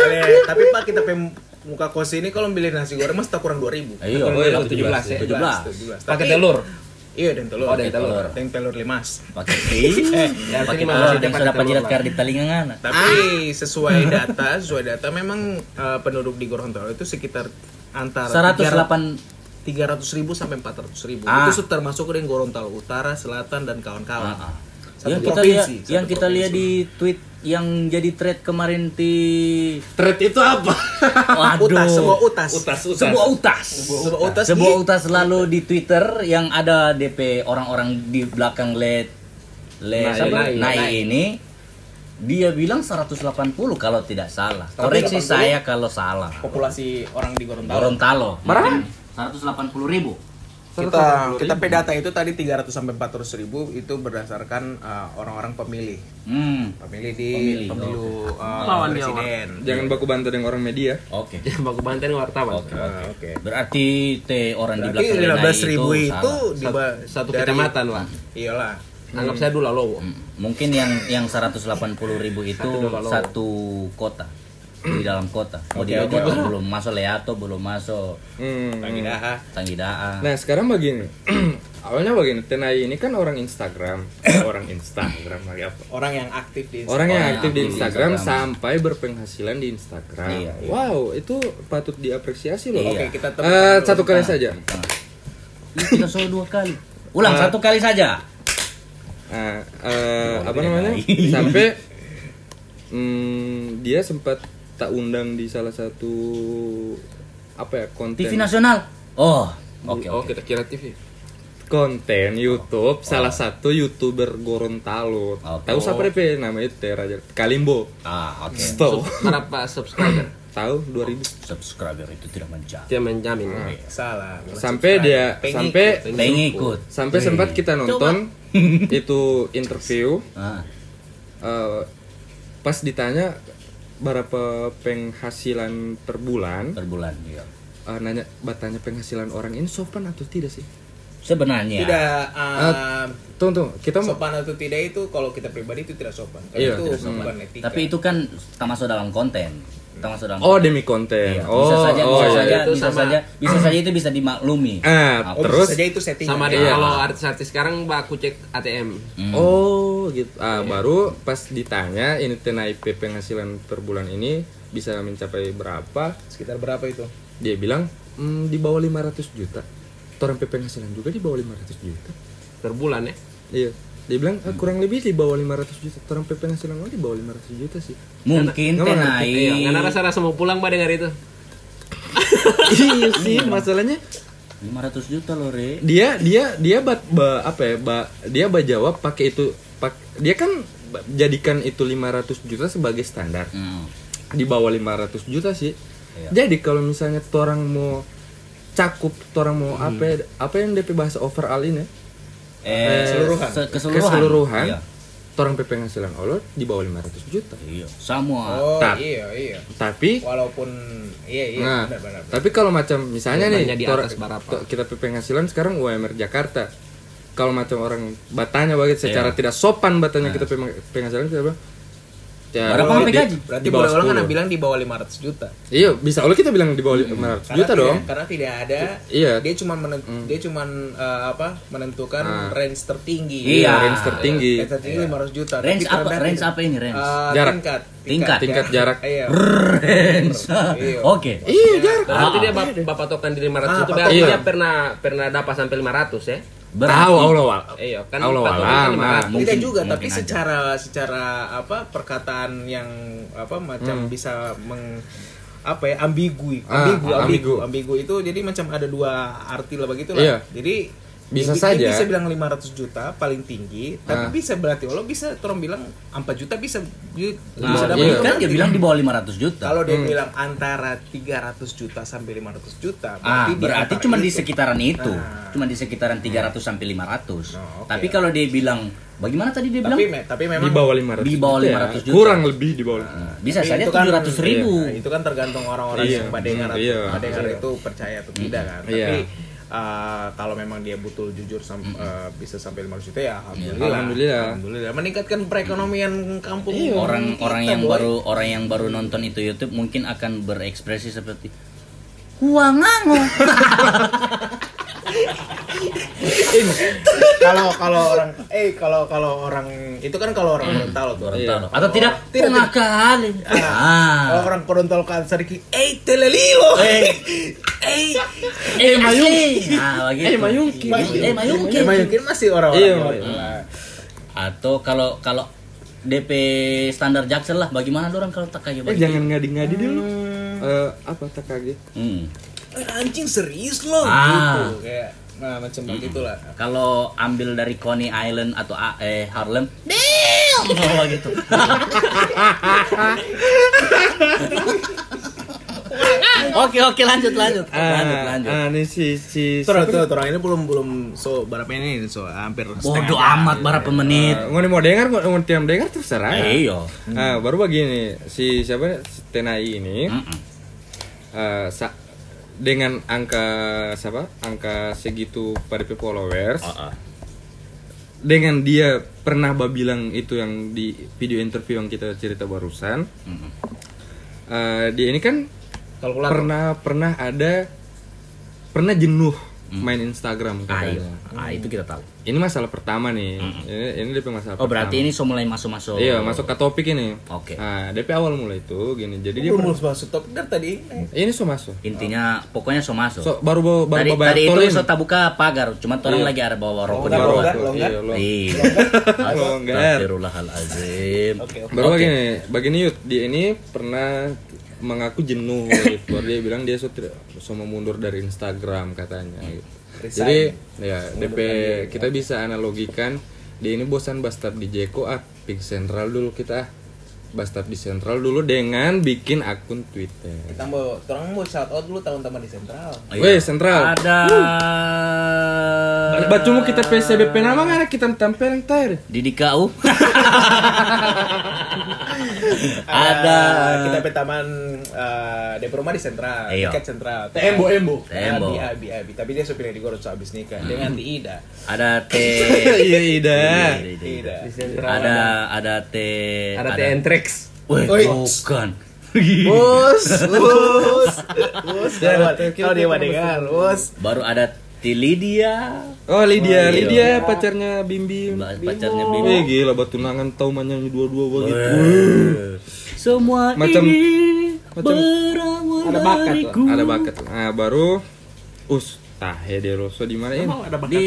Eh, tapi Pak kita pem muka kos ini kalau beli nasi goreng mas tak kurang 2000. Iya, Oh, iya, 17 ya. 17. 17. Pakai telur. Iya, dan telur. Oh, dan telur. Dan telur limas. Pakai. Ya, Pakai telur dapat sudah lah. kar di talingan Tapi sesuai data, sesuai data memang eh, penduduk di Gorontalo itu sekitar antara 108 300 ribu sampai 400 ribu. Ah. Itu termasuk dengan Gorontalo Utara, Selatan dan kawan-kawan. Ah, ah. Satu yang kita lihat yang kita lihat di tweet yang jadi thread kemarin di Thread itu apa? Waduh. Utas, sebuah utas. sebuah utas Sebuah utas sebuah di- utas lalu di Twitter yang ada DP orang-orang di belakang led led Nai, siapa? Nai, Nai Nai. ini dia bilang 180 kalau tidak salah. Koreksi 180? saya kalau salah. populasi orang di Gorontalo. Gorontalo. Berapa? 180 ribu. Kita kita pe data itu tadi 300 sampai 400 ribu itu berdasarkan uh, orang-orang pemilih. Hmm. Pemilih di Pemilih, pemilu uh, Lawan dia, presiden. Jangan baku bantu dengan orang media. Oke. Jangan baku banten wartawan. Oke. Ah, Oke. Berarti te orang di Berarti belakang Nai 15 ribu itu, salah. di Satu dari- kecamatan lah. Iyalah. Anggap saya dulu lowo. Hmm, Mungkin yang yang 180 ribu itu satu kota di dalam kota. Mau di Oke, Logo oke. belum masuk Leato, belum masuk Hmm. Tangidaha. Tanggidaa. Nah sekarang begini, awalnya begini, Tenai ini kan orang Instagram, orang Instagram lagi apa? Orang yang aktif di Orang yang Orang yang aktif di aktif di Instagram, Instagram. sampai berpenghasilan di Instagram. Iya, iya. Wow, itu patut diapresiasi loh. Iya. Oke, kita Eh, dulu. satu kali saja. Ini kita solo dua kali. Ulang satu kali saja. Nah, eh, apa namanya? Sampai hmm, dia sempat tak undang di salah satu apa ya konten TV nasional. Oh, oke Oh, oke. kita kira TV. konten YouTube salah satu youtuber Gorontalo. Oke. Tahu siapa DP namanya Teh Raja Kalimbo. Ah, oke. Tahu. Berapa subscriber? Tahu 2000. Subscriber itu tidak menjadi. Dia menjamin. Salah. Sampai dia Pengikut. sampai Pengikut. sampai sempat kita nonton itu interview Ah, eh, pas ditanya berapa penghasilan per bulan per bulan iya. eh, nanya batanya penghasilan orang ini sopan atau tidak sih Sebenarnya Tidak um, tunggu tunggu kita mau sopan atau tidak itu kalau kita pribadi itu tidak sopan. Karena Iya, itu tidak sopan. etika. tapi itu kan termasuk dalam konten. Termasuk dalam oh demi konten Iya, oh bisa saja, oh, bisa iya. saja, Itu bisa sama- saja, bisa saja itu bisa dimaklumi. Ah, Apa? oh, terus bisa saja itu setting. Sama dia Iya. kalau artis-artis sekarang baku cek ATM. Hmm. oh gitu ah baru pas ditanya ini TNIP penghasilan per bulan ini bisa mencapai berapa Sekitar berapa itu? dia bilang "Hmm, di bawah 500 juta orang penghasilan juga di bawah 500 juta Per bulan ya. Iya. Dia bilang "Ah, kurang lebih di bawah 500 juta. Orang penghasilan lo di bawah 500 juta sih. Mungkin mengerti. tenai. Iya, karena rasa-rasa mau pulang mbak dengar itu. iya sih, masalahnya 500 juta loh, Re. dia dia dia bat, ba- apa ya, ba, dia ba jawab pakai itu pak dia kan jadikan itu 500 juta sebagai standar. Hmm. Di bawah 500 juta sih. Iya. Jadi kalau misalnya orang mau cakup, orang mau apa ya, apa yang DP bahasa overall ini? Eh, keseluruhan. se- keseluruhan. Keseluruhan. Iya. Orang penghasilan Allah di bawah 500 juta. Iya, semua. Oh, Tak. iya, iya. Tapi Walaupun iya, iya, Nah, benar, benar. benar. tapi kalau macam misalnya Banyak nih, di tor- atas berapa? kita penghasilan sekarang UMR Jakarta. Kalau macam orang batanya begitu secara Iya. tidak sopan batanya kita peng- penghasilan kita apa? Ya, Berapa di- sampai gaji? Berarti di bawah boleh orang kan 10. bilang di bawah 500 juta. Iya, bisa Allah kita bilang di bawah 500 Karena juta tidak, dong. Karena tidak ada. Iya. Dia cuma menent, dia cuma eh, apa? menentukan Ah. range tertinggi. Iya. range tertinggi. Range tertinggi 500 juta. Range Tapi apa? Range tidak. apa ini, range? Eh, Jarak. Tingkat. Tingkat. Tingkat jarak. Iya. range. Iya. Oke. Iya, jarak. Berarti Ah. dia bap bapak tokan di 500 Ah, itu patokan. berarti Iya. dia pernah pernah dapat sampai 500 ya. Berarti Tahu Allah wal. Iya, kan Allah walam, kan ah. 500. Mungkin- tidak juga, mungkin tapi aja. secara secara apa perkataan yang apa Hmm. macam bisa meng apa ya ambigu, Ah, ambigu, ah, ambigu, ambigu. ambigu itu jadi macam ada dua arti lah begitu Iya. lah. Jadi Bisa saja. dia bisa bilang 500 juta paling tinggi, tapi Ah. bisa berarti Allah bisa orang bilang 4 juta bisa Nah, bisa dapat iya. kan dia bilang di bawah 500 juta. Kalau dia Hmm. bilang antara 300 juta sampai 500 juta, Ah, di berarti cuma di itu. sekitaran itu. Nah. Cuma di sekitaran 300 sampai 500. Oh, oke. Tapi kalau dia bilang bagaimana tadi dia bilang? Tapi, me- tapi memang Di bawah 500 Di bawah juta ya. 500 juta. Kurang lebih di bawah. bisa Tapi saja itu kan- 700 ribu. Iya, itu kan tergantung orang-orang Iya, yang badengar hmm, atau iya. itu percaya atau tidak kan. Iya. Tapi uh, kalau memang dia betul jujur sam- uh, bisa sampai 500 juta ya alhamdulillah. Alhamdulillah. Alhamdulillah. Meningkatkan perekonomian kampung. Orang-orang kita, yang boy. baru orang yang baru nonton itu YouTube mungkin akan berekspresi seperti Huangango. kalau kalau orang eh kalau kalau orang itu kan kalau orang Gorontalo tuh orang Iya. Gorontalo. Atau tidak? Tidak, kali. Kalau Ah. orang Gorontalo kan sedikit eh telelilo. Eh. Eh Eh mayungki. Ah, begitu. Eh, mayungki. Eh mayungki. Eh, masih orang-orang Iya. Atau kalau kalau DP standar Jaksel lah, bagaimana orang kalau tak kayak Eh jangan ngadi-ngadi dulu. Eh, apa tak kaget? Hmm. Eh, anjing serius loh Ah. gitu kayak nah macam begitulah Kalau ambil dari Coney Island atau A- eh Harlem, damn, oh, gitu. oke oke lanjut lanjut lanjut lanjut. Ah, ini si si Terus siapa tuh, orang ini belum belum so berapa ini so hampir Bodoh amat berapa gitu. menit. Ah, Ngoni mau dengar, ngoni tiam dengar terserah. Eh, iyo. Ah, baru begini, si siapa si Tenai ini Mm-mm. eh, sa- dengan angka siapa? Angka segitu pada followers. Oh, oh. dengan dia pernah bilang itu yang di video interview yang kita cerita barusan Mhm. eh, dia ini kan Kalkulator. pernah pernah ada pernah jenuh main Instagram Ah, iya. katanya. Ah, itu kita tahu. ini masalah pertama nih ini ini DP masalah Oh, berarti pertama. ini so mulai masuk-masuk. iya masuk ke topik ini Oke. nah DP awal mulai itu gini jadi dia Belum pernah- masuk top dari tadi. ini so masuk Intinya pokoknya so masuk. so baru baru baru tadi baru tadi itu ini. so tak buka pagar, cuma orang Iya. lagi ada bawa rokok di Longgar, bawah. longgar, Iya, longgar. lo- Iya. Longgar. Astagfirullahalazim. Oke. Baru begini, begini Yud, dia ini pernah mengaku jenuh gitu. Dia bilang dia so, tidak- so mau mundur dari Instagram katanya gitu. Resign. Jadi ya DP kita bisa analogikan dia ini bosan bastard di Jeko ah Pink Central dulu kita ah. Bastard di Central dulu dengan bikin akun Twitter. Kita mau, orang mau shout out dulu teman-teman di sentral. Iya. Weh, Central. Ada Bacumu kita PCBP nama nggak kita tampil yang terakhir. Didi KU. Ada Ada kita pe taman uh, DP rumah di sentral, Iya. dekat sentral. Tembo, embo. Tembo. Abi, abi, abi. Tapi dia supir di Gorot habis nikah dengan di Ida. ada teh Iya, Ida. Ida. Di sentral ada ada teh ada ada Entrex. Bukan. Bos, bos, bos. Kalau dia mau dengar, bos. Baru ada teh Lydia. Oh Lydia, Iya. Lydia pacarnya Bim Bim. Pacarnya Eh Bim. gila batu nangan tahu manyanyi dua-dua begitu. Semua Macam- ini macam- berawal Ada bakat lah. dariku. Ada bakat. Nah, baru us tahe de rosso di mana ini? di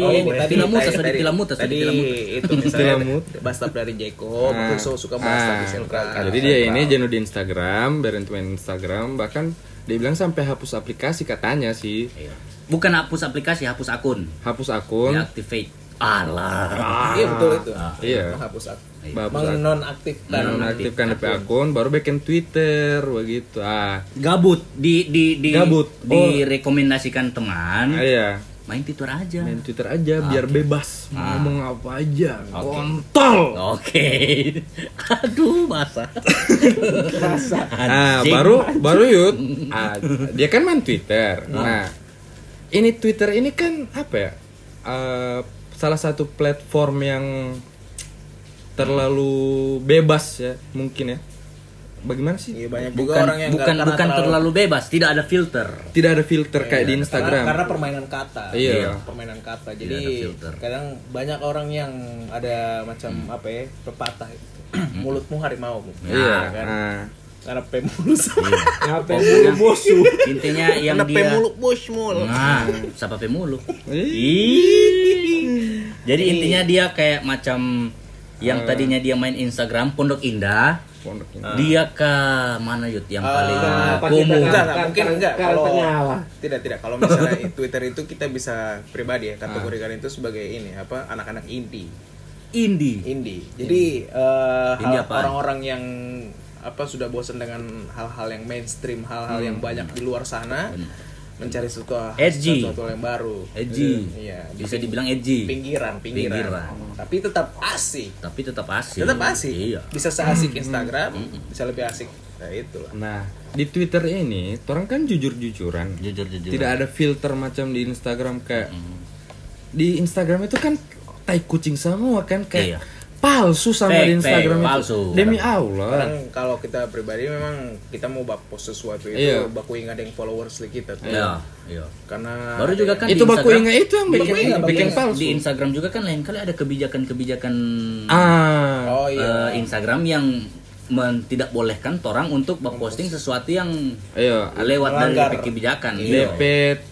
Oh, ini tadi Tilamutas, tadi- tadi tadi- itu misalnya Tilamut. bastap dari Jeko, Nah, betul so suka bastap di ah, sentral. Jadi dia ini jenuh di Instagram, berhenti main Instagram, bahkan dia bilang sampai hapus aplikasi katanya sih. Iya. Bukan hapus aplikasi, hapus akun. Hapus akun. Deactivate. Alah. Iya betul itu. Iya. Menghapus ak- Hapus akun. menonaktifkan Menonaktifkan DP akun, baru bikin Twitter begitu. Ah, Gabut di di di Gabut. Oh. direkomendasikan teman. iya. Main Twitter aja. Main Twitter aja biar bebas mau Ah. ngomong apa aja. Oke. Kontol. Oke. Aduh, basah. Nah, Anjing. baru baru Yud, ah, dia kan main Twitter. Nah, ini Twitter ini kan apa ya? Eh, salah satu platform yang terlalu bebas ya, mungkin ya. Bagaimana sih? Iya banyak juga bukan orang yang bukan karena bukan terlalu bebas, tidak ada filter. Tidak ada filter kayak di Karena, Instagram. karena permainan kata. Iya. Permainan kata. Jadi kadang banyak orang yang ada macam apa ya pepatah itu. mulutmu harimau. Iya. kan? Nah, Karena pemulus. Apa mulu bosu? Intinya yang Karena dia pemuluk bos mul. Nah, siapa pemulu? Ih. Ih. Jadi intinya dia kayak macam yang tadinya dia main Instagram Pondok Indah, pondok ini. dia ke mana yut yang paling Ah, kumuh? Enggak, enggak, mungkin enggak. Kalau Kalau tidak tidak kalau misalnya di Twitter itu kita bisa pribadi ya kategorikan itu sebagai ini apa anak-anak indie. Indie. Indie. Jadi eh, apaan? orang-orang yang apa sudah bosan dengan hal-hal yang mainstream, hal-hal yang banyak di luar sana, mencari sesuatu Edgy. sesuatu yang baru. Edgy. Iya, di Bisa dibilang edgy. pinggiran, pinggiran. Pinggiran. Tapi tetap asik. Tapi tetap asik. Tetap asik. Iya. Bisa seasik Instagram, bisa lebih asik. Nah, itulah. Nah, di Twitter ini, orang kan jujur-jujuran. Jujur jujur. Tidak ada filter macam di Instagram kayak di Instagram itu kan tai kucing semua kan kayak Iya. Palsu sama Fake, di Instagram fake, itu. palsu. Demi Allah. Kadang kalau kita pribadi memang kita mau bak post sesuatu itu Iya. baku ingat yang followers kita tuh. Iya, iya. Karena Baru juga kan itu di baku Instagram- ingat itu yang bikin, Baku ingat, baku bikin ingat. palsu. Di Instagram juga kan lain kali ada kebijakan-kebijakan ah, Oh iya. eh, Instagram yang men- tidak bolehkan orang untuk memposting sesuatu yang iya. lewat dari Melanggar. kebijakan. Iya. DP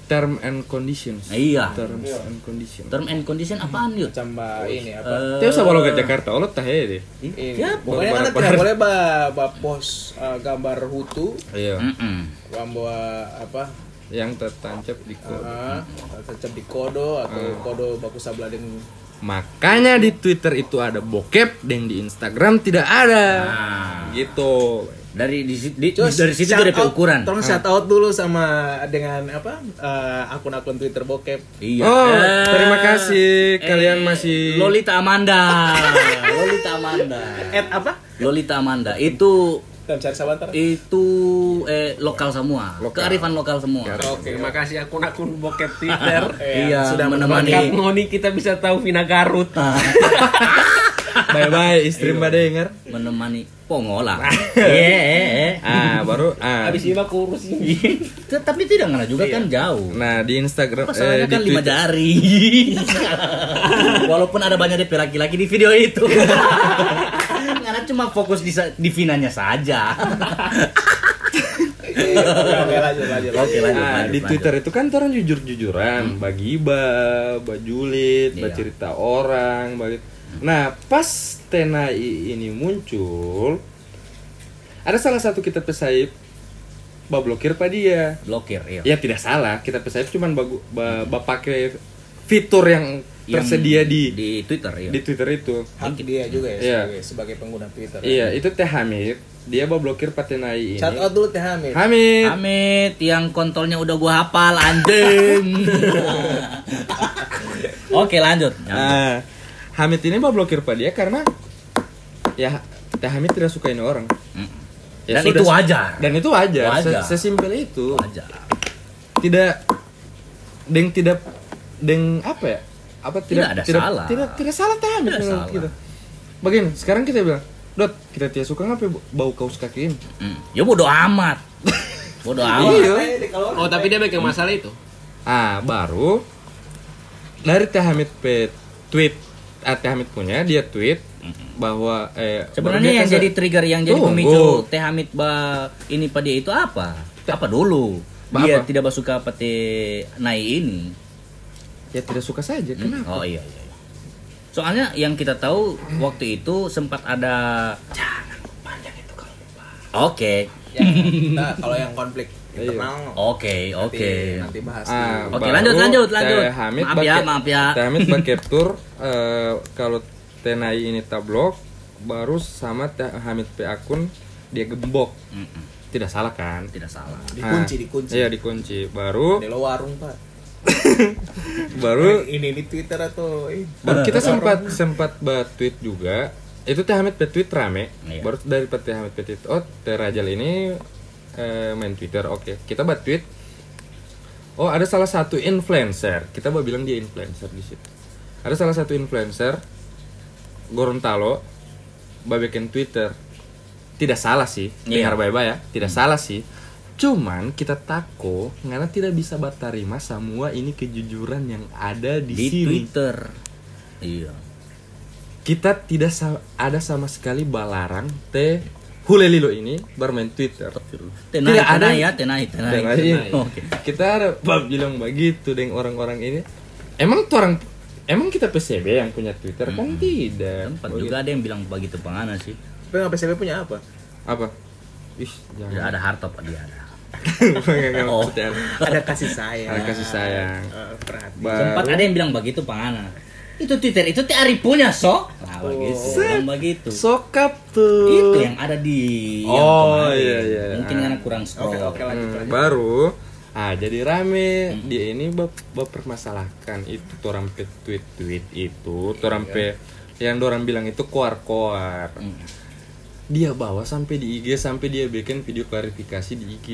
term and conditions. Iya. Terms and conditions. Term and condition apaan yuk? macam bah, ini apa? Eh, Itu sama lo ke Jakarta, lo deh. ini. ya, Pokoknya baru- anda baru- tidak boleh ba, ba post uh, gambar hutu, Iya. Mm-mm. gambar apa? Yang tertancap di kode. Uh, tetap di kodo atau Hmm. kodo baku sabelah dengan Makanya di Twitter itu ada bokep dan di Instagram tidak ada. Nah. Gitu. Dari di, di- Terus dari situ dari out- ukuran. Tolong shout out dulu sama dengan apa uh, akun-akun Twitter bokep. Iya. Oh, Eh, terima kasih kalian masih Lolita Amanda. Lolita Amanda. At apa? Lolita Amanda itu Dan cari Sabantara. Itu eh lokal semua. Kearifan lokal semua. Oke, terima kasih akun-akun bokep Twitter. Iya, sudah menemani. Ngoni kita bisa tahu Vina Garut. bye bye istri mbak denger menemani pongola. Iya, eh, eh. ah baru ah Habis ini mah kurus ini. Tapi tidak ngana juga kan jauh. nah di Instagram Masalahnya eh, di kan lima jari. Walaupun ada banyak DP laki-laki di video itu. Karena cuma fokus di, di Vinanya saja. Oke, lanjut, lanjut. Oke lanjut. Lanjut, di lanjut. Twitter itu kan orang jujur-jujuran, bagi iba, bajulit, Iya. cerita orang, bagi. Nah, pas Tenai ini muncul, ada salah satu kita pesaip, blokir pak dia. blokir iya. Ya tidak salah, kita pesaip cuman bagu, ba, ba pakai fitur yang Yang tersedia di di Twitter iya. di Twitter itu. Hak dia juga ya Iya. sebagai, sebagai pengguna Twitter. Iya, itu Teh Hamid, dia blokir Pak Tenai ini. Shout out dulu Teh Hamid. Hamid. Amit yang kontolnya udah gua hafal anjing. Oke lanjut. Ah, Hamid ini mau blokir Pak dia karena ya Teh Hamid tidak suka ini orang. Mm. Ya Dan sudah- itu wajar. Dan itu wajar. Wajar. Se- Sesimpel itu. Wajar. Tidak deng tidak deng apa ya? Apa tidak Tidak ada tidak, salah. Tidak tidak salah Hamid Tidak salah. kita. Bagian sekarang kita bilang, "Dot, kita tidak suka ngapain bau kaos kaki ini?" Mm. Ya bodo amat. Bodo amat. Iya. Oh, tapi dia megang masalah itu. Ah, baru dari Teh Hamid pe tweet ah, Teh Hamid punya dia tweet bahwa eh Sebenarnya yang jadi trigger yang jadi pemicu Teh Hamid ba ini pada itu apa? Apa dulu? Dia Apa? tidak suka pete naik ini. Ya tidak suka saja kenapa Oh iya iya. iya. Soalnya yang kita tahu waktu itu sempat ada Oke. Ya, kita kalau yang konflik internal Oke, nanti- oke. nanti bahas Ah, Oke, baru lanjut, lanjut, lanjut. Teh Hamid Maaf ya, maaf ya. Teh Hamid capture eh, kalau Tenai ini tablok baru sama Teh Hamid pe akun dia gembok. Mm-mm, Tidak salah kan? Tidak salah. dikunci Ah, dikunci Iya, dikunci. Baru di lo warung pak baru ini di Twitter atau eh, baru kita sempat sempat buat tweet juga. Itu Teh Hamid tweet rame. Iya. Baru dari Teh Hamid tweet, oh Teh Rajal ini eh, main Twitter. Oke, kita buat tweet. Oh, ada salah satu influencer. Kita mau bilang dia influencer di situ. Ada salah satu influencer Gorontalo bah bikin Twitter. Tidak salah sih, Iya. dengar baik-baik ya. Tidak salah sih. Cuman kita tako karena tidak bisa batarima semua ini kejujuran yang ada di, Di sini. Twitter. Iya. Kita tidak sa- ada sama sekali balarang teh Hulelilo ini bermain Twitter. Tenai, Tidak ada- tenai ya, tenai, tenai. Tenai. Tenai. Oke. Kita ada bab bilang begitu dengan orang-orang ini. Emang tuh orang emang kita PCB yang punya Twitter kan tidak. Tempat Begitu. juga ada yang bilang begitu pengana sih. tapi PCB punya apa apa? Ih, Tidak jangan. ada harta pak dia ada. Oh. ada kasih sayang Ada kasih sayang. Perhatian Baru- Sempat ada yang bilang begitu pengana. Itu Twitter itu teh Ari punya so. Nah begitu, bilang begitu. Sokap tuh. Itu yang ada di yang Oh, kemarin. iya, iya. Mungkin Ah. karena kurang scroll. oke oke lanjut Hmm, lanjut baru ah jadi rame dia ini bap permasalahkan itu orang pe tweet tweet itu orang pe yang orang bilang itu koar koar Hmm. Dia bawa sampai di IG sampai dia bikin video klarifikasi di IG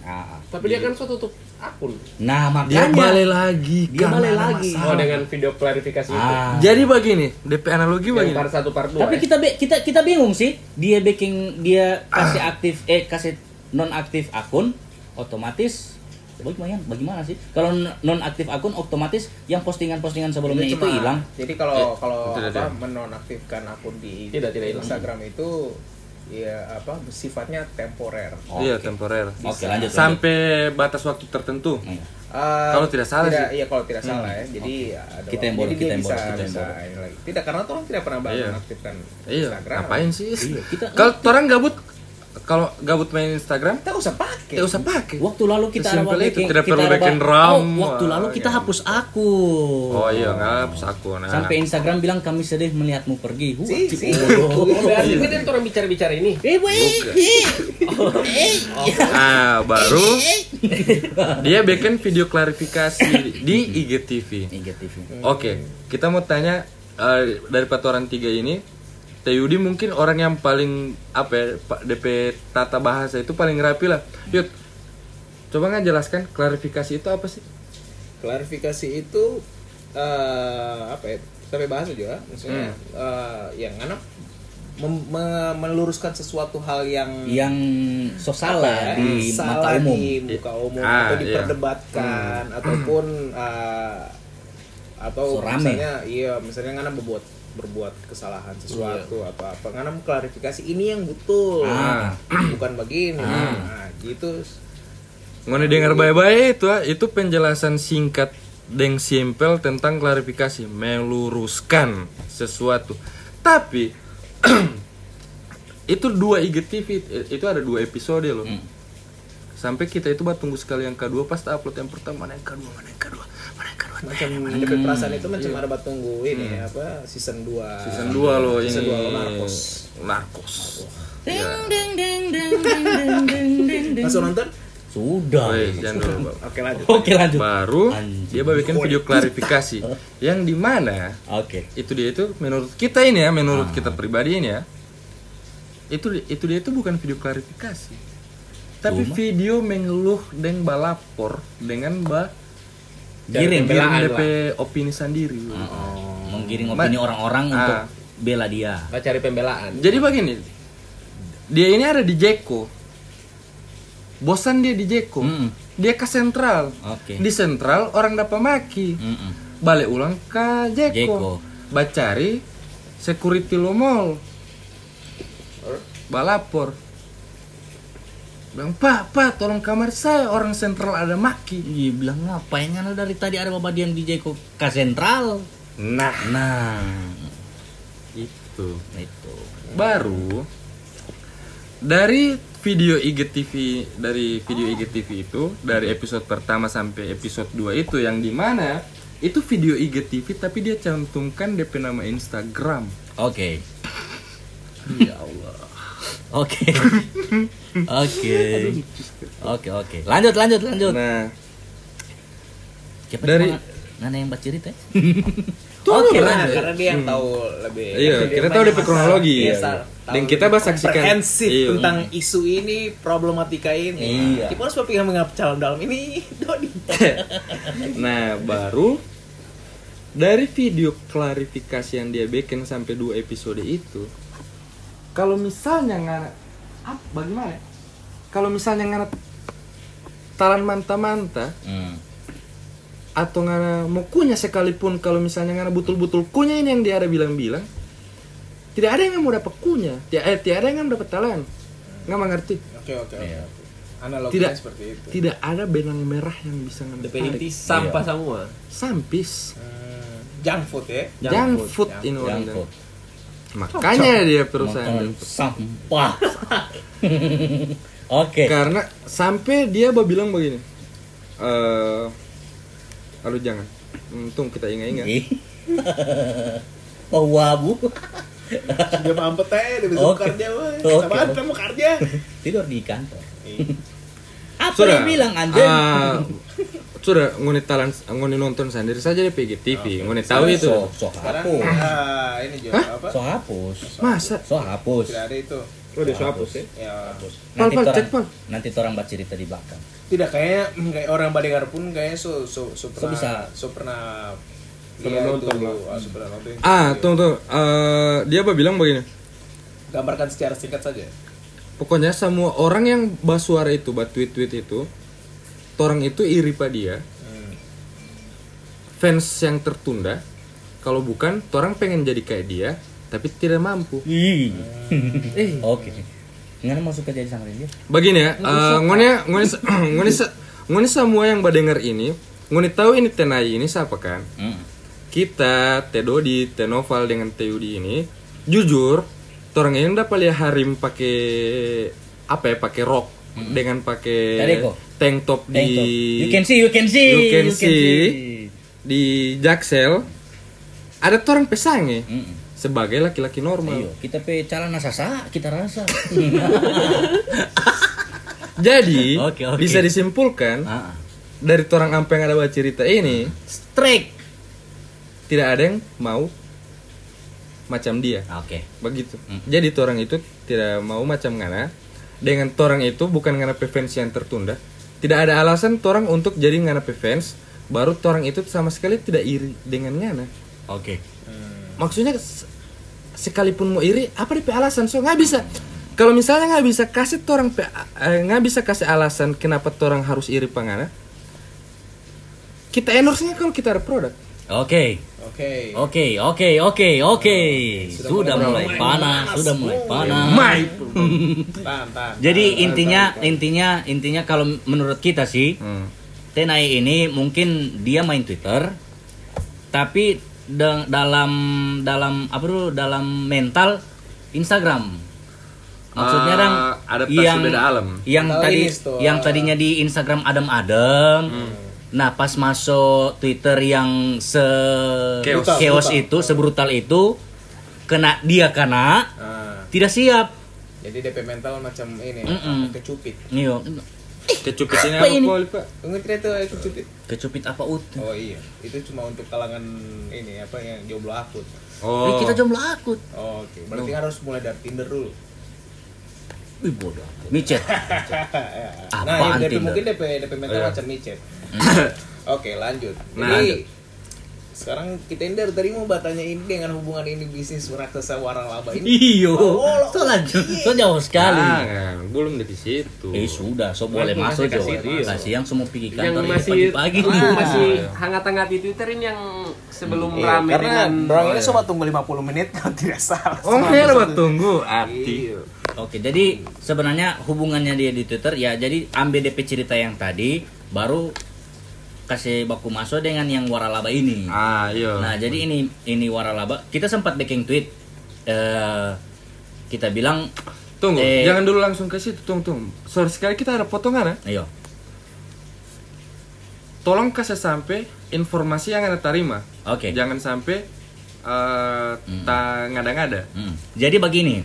Nah, Tapi dia kan so tutup akun. nah dia makanya balik lagi Dia balik lagi. masalah. Oh, dengan video klarifikasi itu. Ah. jadi begini DP analogi Yang begini part 1 part 2. Tapi kita be- kita kita bingung sih. Dia backing dia kasih aktif eh kasih non aktif akun otomatis bagaimana bagaimana sih? Kalau non aktif akun otomatis yang postingan-postingan sebelumnya Ini itu cuma- hilang. jadi kalau kalau apa tidak. menonaktifkan akun di Tidak, tidak hilang. Instagram itu ya apa sifatnya temporer iya Oke. temporer Oke, lanjut. sampai batas waktu tertentu Iya. Eh, Kalau tidak salah tidak, sih. Iya kalau tidak salah ya. Jadi ada Kita yang dia kita yang bisa, boros, kita yang lagi. Tidak karena orang tidak pernah banget Iya. mengaktifkan iya Instagram. ngapain sih Iya, kita- kalau orang gabut kalau gabut main Instagram Kita usah pakai. tidak usah pakai Waktu lalu kita ada Sesimpel itu, tidak kita perlu bikin RAM. Oh, waktu lalu kita Wah, hapus akun. Oh iya, nggak hapus akun. Nah. Sampai Instagram bilang kami sedih melihatmu pergi. Wah, Si, si. oh. Berarti ini kan orang bicara-bicara ini. Eh, weh, eh. Ah, baru dia bikin video klarifikasi di IGTV. IGTV. Oke, kita mau tanya eh, dari patoran tiga ini Teyudi mungkin orang yang paling apa ya, Pak DP tata bahasa itu paling rapi lah. Yud, coba nggak jelaskan klarifikasi itu apa sih? klarifikasi itu eh apa ya sampai bahasa juga maksudnya eh, yang anak mem- me- meluruskan sesuatu hal yang yang so apa salah ya, di salah mata umum. di muka umum Ah, atau iya. diperdebatkan ataupun eh, atau So, rame. misalnya iya misalnya ngana berbuat berbuat kesalahan sesuatu atau apa. Ngana klarifikasi ini yang betul Ah. bukan begini. Nah gitu. Ngone dengar baik-baik itu ah, itu penjelasan singkat dan simpel tentang klarifikasi, meluruskan sesuatu. Tapi itu dua IGTV itu ada dua episode loh. Hmm. Sampai kita itu buat tunggu sekali yang kedua pas upload yang pertama mana yang kedua mana yang kedua mana yang kedua macam DP perasaan itu macam ada bat tunggu ini apa season 2 Hmm. season 2 loh season ini 2 Narcos Narcos. Ding ding ding ding ding ding ding ding ding. langsung nonton Sudah. Dulu, Bang. oke lanjut Oke lanjut. Baru Anjing. dia bikin video klarifikasi yang di mana Oke. itu dia itu menurut kita ini ya Ah. menurut kita pribadi ini ya itu itu dia itu bukan video klarifikasi tapi Cuma? video mengeluh dan balapor dengan ba Giring. DP opini sendiri Menggiring opini orang-orang untuk Ah. bela dia. Kita cari pembelaan. jadi begini dia ini ada di Jeko bosan dia di Jeko Mm-mm. dia ke sentral Oke. di sentral orang dapat maki Mm-mm. balik ulang ke Jeko, Jeko. bacari security lo mall balapor bilang pak pak tolong kamar saya orang sentral ada maki Dia bilang ngapain ngana dari tadi ada bapak yang di Jeko ke sentral. nah Nah, itu itu. baru dari video IGTV dari video IGTV itu dari episode pertama sampai episode 2 itu yang di mana itu video IGTV tapi dia cantumkan DP nama Instagram Oke. Ya Allah. Oke. Oke. Oke, oke. Lanjut, lanjut, lanjut. nah Siapa dari- ngana yang baca cerita? ya? Oke lanjut. karena dia yang tahu lebih. Iya, lebih kita tahu masalah. kronologi, tahu Dan kita lebih bahas saksikan. komprehensif Iya. tentang isu ini, problematika ini. Iya. Kita harus berpikir mengapa calon dalam ini, Dodi. Nah, baru dari video klarifikasi yang dia bikin sampai dua episode itu, kalau misalnya nggak, ah, bagaimana? ya? Kalau misalnya nggak talan manta-manta Hmm. atau nggak mau kunyah sekalipun, kalau misalnya nggak betul-betul kunyah ini yang dia ada bilang-bilang, tidak ada yang mau dapat kunyah, tidak eh, tidak ada yang dapat talan, nggak mengerti. Oke, oke, Iya. oke. Analoginya Tidak, seperti itu. tidak ada benang merah yang bisa ngambil inti sampah semua. sampis. Hmm, junk food ya. Junk Junk food, food junk ini orang Makanya Cok. dia perusahaan Makan sampah. Oke. Okay. Karena sampai dia bilang begini. Eh lalu jangan. Untung kita ingat-ingat. Wabu. Dia mampet teh dia bisa okay. kerja woi Okay. Apaan kamu kerja? Tidur di kantor. Iya. Apa Sudah. dia bilang anjing? Uh, ah, sudah ngoni talan ngoni nonton sendiri saja di PGTV. Ngoni tahu itu. So, so Sekarang hapus. ah, ini juga apa? So hapus. Masa? So hapus. Tidak ada itu. Oh, dia hapus ya. Ya, Pal, Nanti pal, orang cek, pal. nanti orang baca cerita di belakang. tidak kayaknya kayak orang Badengar pun kayaknya so so so pernah bisa. so pernah Pernah nonton lah. ah, so pernah nonton itu. Ah, tunggu tunggu. Eh, dia apa bilang begini. gambarkan secara singkat saja Pokoknya semua orang yang basuara itu, buat tweet-tweet itu, orang itu iri pada dia. Hmm. Fans yang tertunda, kalau bukan, orang pengen jadi kayak dia, tapi tidak mampu. Ih. Eh, Oke. Nggak masuk ke jadi sama dia. begini ya, ngone ngone se- ngone se- ngone semua yang badengar ini, ngone tahu ini tenai ini siapa kan? Hmm. Kita, Tedodi, Tenoval dengan Teudi ini, jujur, orang ini dapat lihat Harim pakai apa ya, pakai rok dengan pakai tank top di top. You can see, you can see. You can see. di Jaksel. Ada orang pesange Mm-mm. sebagai laki-laki normal. Ayo, kita pe calon sasa, kita rasa. Jadi Oke, oke. bisa disimpulkan ah. dari orang ampe yang ada buat cerita ini Strike. tidak ada yang mau macam dia Oke. begitu Hmm. jadi orang itu tidak mau macam ngana dengan orang itu bukan ngana fans yang tertunda. Tidak ada alasan orang untuk jadi ngana fans baru orang itu sama sekali tidak iri dengan ngana Oke. maksudnya se- sekalipun mau iri apa DP alasan? So nggak bisa. Kalau misalnya nggak bisa kasih orang pe- eh, nggak bisa kasih alasan kenapa orang harus iri pangana kita endorse nya kalau kita ada produk. Oke. Oke. Oke, oke, oke, oke. Sudah mulai panas, sudah mulai panas. Tahan, tahan. Jadi intinya intinya intinya kalau menurut kita sih Hmm. Tenai ini mungkin dia main Twitter tapi da- dalam dalam apa dulu dalam mental Instagram. Maksudnya adaptasi yang beda alam. yang tadi yang tadinya di Instagram adem-adem. Nah, pas masuk Twitter yang se Chaos. itu, sebrutal itu kena dia kena Ah, tidak siap. jadi DP mental macam ini, Mm-mm. kecupit. Iyo, kecupit ini Apa apa, ini? Tunggu cerita itu kecupit. kecupit apa ut? Oh iya, itu cuma untuk kalangan ini apa yang jomblo akut. Eh, oh kita jomblo akut. Oh, Oke, berarti harus mulai dari Tinder dulu. Wih bodoh. Micet. nah, Apaan ya, DP, Tinder? mungkin DP DP mental Iya. macam micet. Oke, lanjut. Nah, Jadi lanjut. sekarang kita ini dari tadi mau bertanya ini dengan hubungan ini bisnis raksasa waralaba ini. Iyo. Oh, So lanjut. So jauh sekali. Jangan, belum di situ Eh sudah, so boleh masuk Jo. kasih, iya. Yang semua yang kantor ini masih pagi-pagi. yang masih Ah. hangat-hangat di Twitter ini yang sebelum Iya, rame karena dengan orang ini coba tunggu 50 menit kalau tidak salah. oh ya buat tunggu arti Iya. Oke, jadi sebenarnya hubungannya dia di Twitter ya jadi ambil DP cerita yang tadi baru kasih baku masuk dengan yang waralaba ini. ah iya Nah, jadi ini ini waralaba kita sempat bikin tweet eh kita bilang tunggu eh, jangan dulu langsung ke situ tunggu tunggu sorry sekali kita ada potongan ya ayo. tolong kasih sampai informasi yang anda terima Oke. jangan sampai eh tak ngada-ngada Hmm. Jadi begini.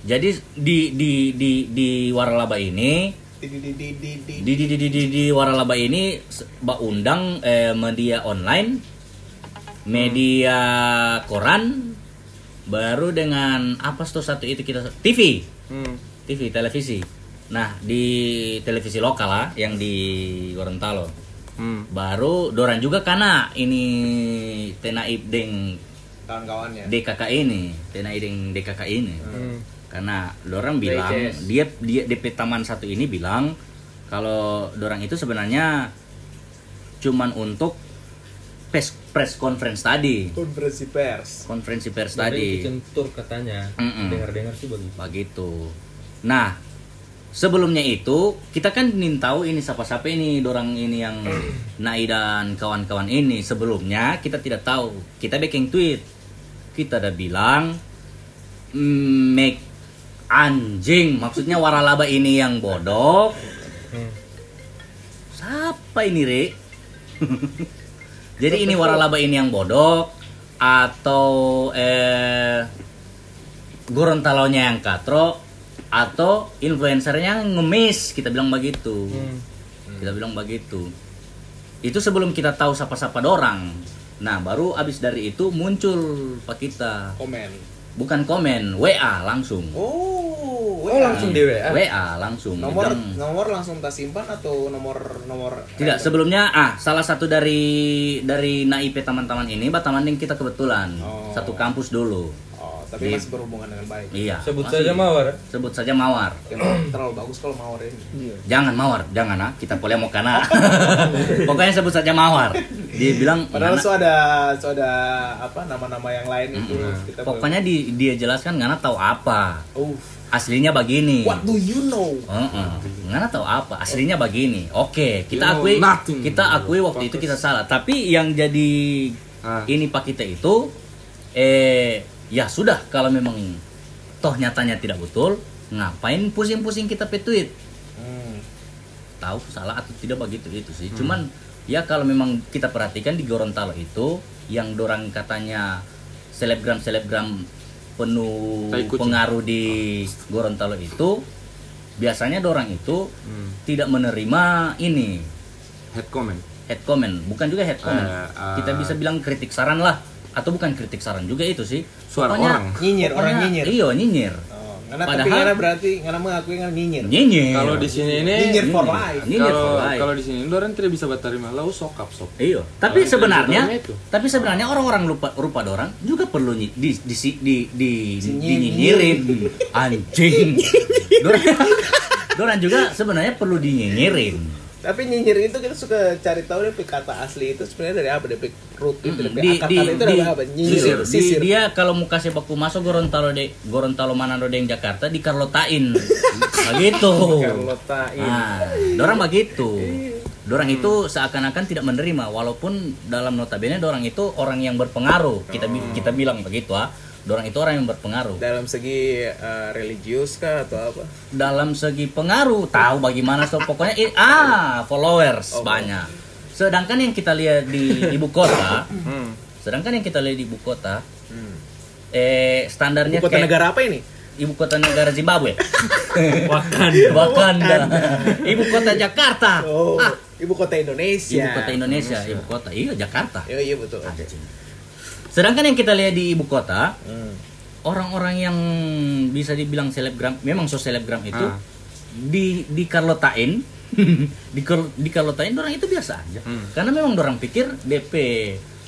Jadi di di di di waralaba ini Di di di di di di. di di di di, di, di waralaba ini ba undang eh, media online media koran baru dengan apa tuh satu itu kita TV hmm. TV televisi nah di televisi lokal lah yang di Gorontalo Hmm. baru Doran juga karena ini Tenaib deng kawan-kawannya. DKK ini Tenaib deng DKK ini Hmm. Karena dorang bilang dia dia DP taman satu ini bilang kalau dorang itu sebenarnya cuman untuk press press conference tadi. Konferensi pers. konferensi pers tadi. tour katanya. Mm-mm. dengar-dengar sih begitu begitu. Nah sebelumnya itu kita kan ingin tahu ini siapa-siapa ini dorang ini yang Nai dan kawan-kawan ini. Sebelumnya kita tidak tahu. Kita bikin tweet. Kita udah bilang mm, make anjing maksudnya waralaba ini yang bodoh. Siapa ini Re? jadi ini waralaba ini yang bodoh atau eh Gorontalonya yang katro atau influencernya yang ngemis? Kita bilang begitu. Kita bilang begitu. Itu sebelum kita tahu siapa-siapa dorang. Nah baru abis dari itu muncul pak kita. Komen. Bukan komen WA langsung. Oh, oh langsung di WA WA langsung Nomor Bilang- nomor langsung tak simpan atau nomor nomor tidak sebelumnya ah salah satu dari dari naip teman-teman ini batamanding kita kebetulan. Oh. satu kampus dulu tapi Di- masih berhubungan dengan baik. iya sebut masih. saja mawar sebut saja mawar Yang terlalu bagus kalau mawar ini. Jangan mawar, jangan ah, kita boleh mau kana. Pokoknya sebut saja mawar. Dia bilang Padahal so ada so ada apa nama-nama yang lain itu kita pokoknya di, dia jelaskan Ngana tahu apa. Oh, Aslinya begini. what do you know? Heeh. Ngana tahu apa? Aslinya begini. Oke, You kita know akui nothing. kita akui waktu itu kita salah. Tapi yang jadi Ah. ini pak kita itu eh ya sudah kalau memang toh nyatanya tidak betul, ngapain pusing-pusing kita petweet? Hmm. tahu salah atau tidak begitu itu sih. Cuman ya kalau memang kita perhatikan di Gorontalo itu yang dorang katanya selebgram selebgram penuh pengaruh di Gorontalo itu biasanya dorang itu Hmm. tidak menerima ini head comment head comment bukan juga head comment Eh, eh. kita bisa bilang kritik saran lah atau bukan kritik saran juga itu sih. Suara Pokoknya- orang. Nyinyir, orang nyinyir. Iya, nyinyir. Oh, karena tapi Padahal- karena berarti karena mengakui kan nyinyir. Nyinyir. Kalau di sini ini Nyinyir for life. Nyinyir kalau for life. kalau di sini orang tidak bisa berterima lau sokap sok. Iya, tapi sebenarnya tapi sebenarnya orang-orang lupa rupa dorang juga perlu di di di di, di, Si dinyinyirin anjing. dorang juga sebenarnya perlu dinyinyirin. Tapi nyinyir itu kita suka cari tahu deh kata asli itu sebenarnya dari apa? Dari root itu dari di, akar di, kata itu di, dari apa? Nyinyir, sisir. sisir. Di- dia kalau mau kasih baku masuk Gorontalo de Gorontalo Manado deng Jakarta di Karlotain begitu Karlotain. nah dorang begitu dorang itu seakan-akan tidak menerima walaupun dalam notabene dorang itu orang yang berpengaruh kita bi- kita bilang begitu ah dorang itu orang yang berpengaruh Dalam segi eh, religius kah atau apa? dalam segi pengaruh tahu bagaimana so pokoknya i- ah followers Oh. banyak sedangkan yang kita lihat di ibu kota Hmm. sedangkan yang kita lihat di ibu kota Hmm. eh standarnya Ibu kota kayak negara apa ini? ibu kota negara Zimbabwe Wakanda. Wakanda ibu kota Jakarta Oh, ah, ibu kota Indonesia. ibu kota Indonesia ibu kota iya Jakarta Iya, iya betul. Ada. Sedangkan yang kita lihat di ibu kota Hmm. orang-orang yang bisa dibilang selebgram memang so selebgram itu Ah. di di Karlotain di di Karlotain orang itu biasa aja Hmm. karena memang orang pikir DP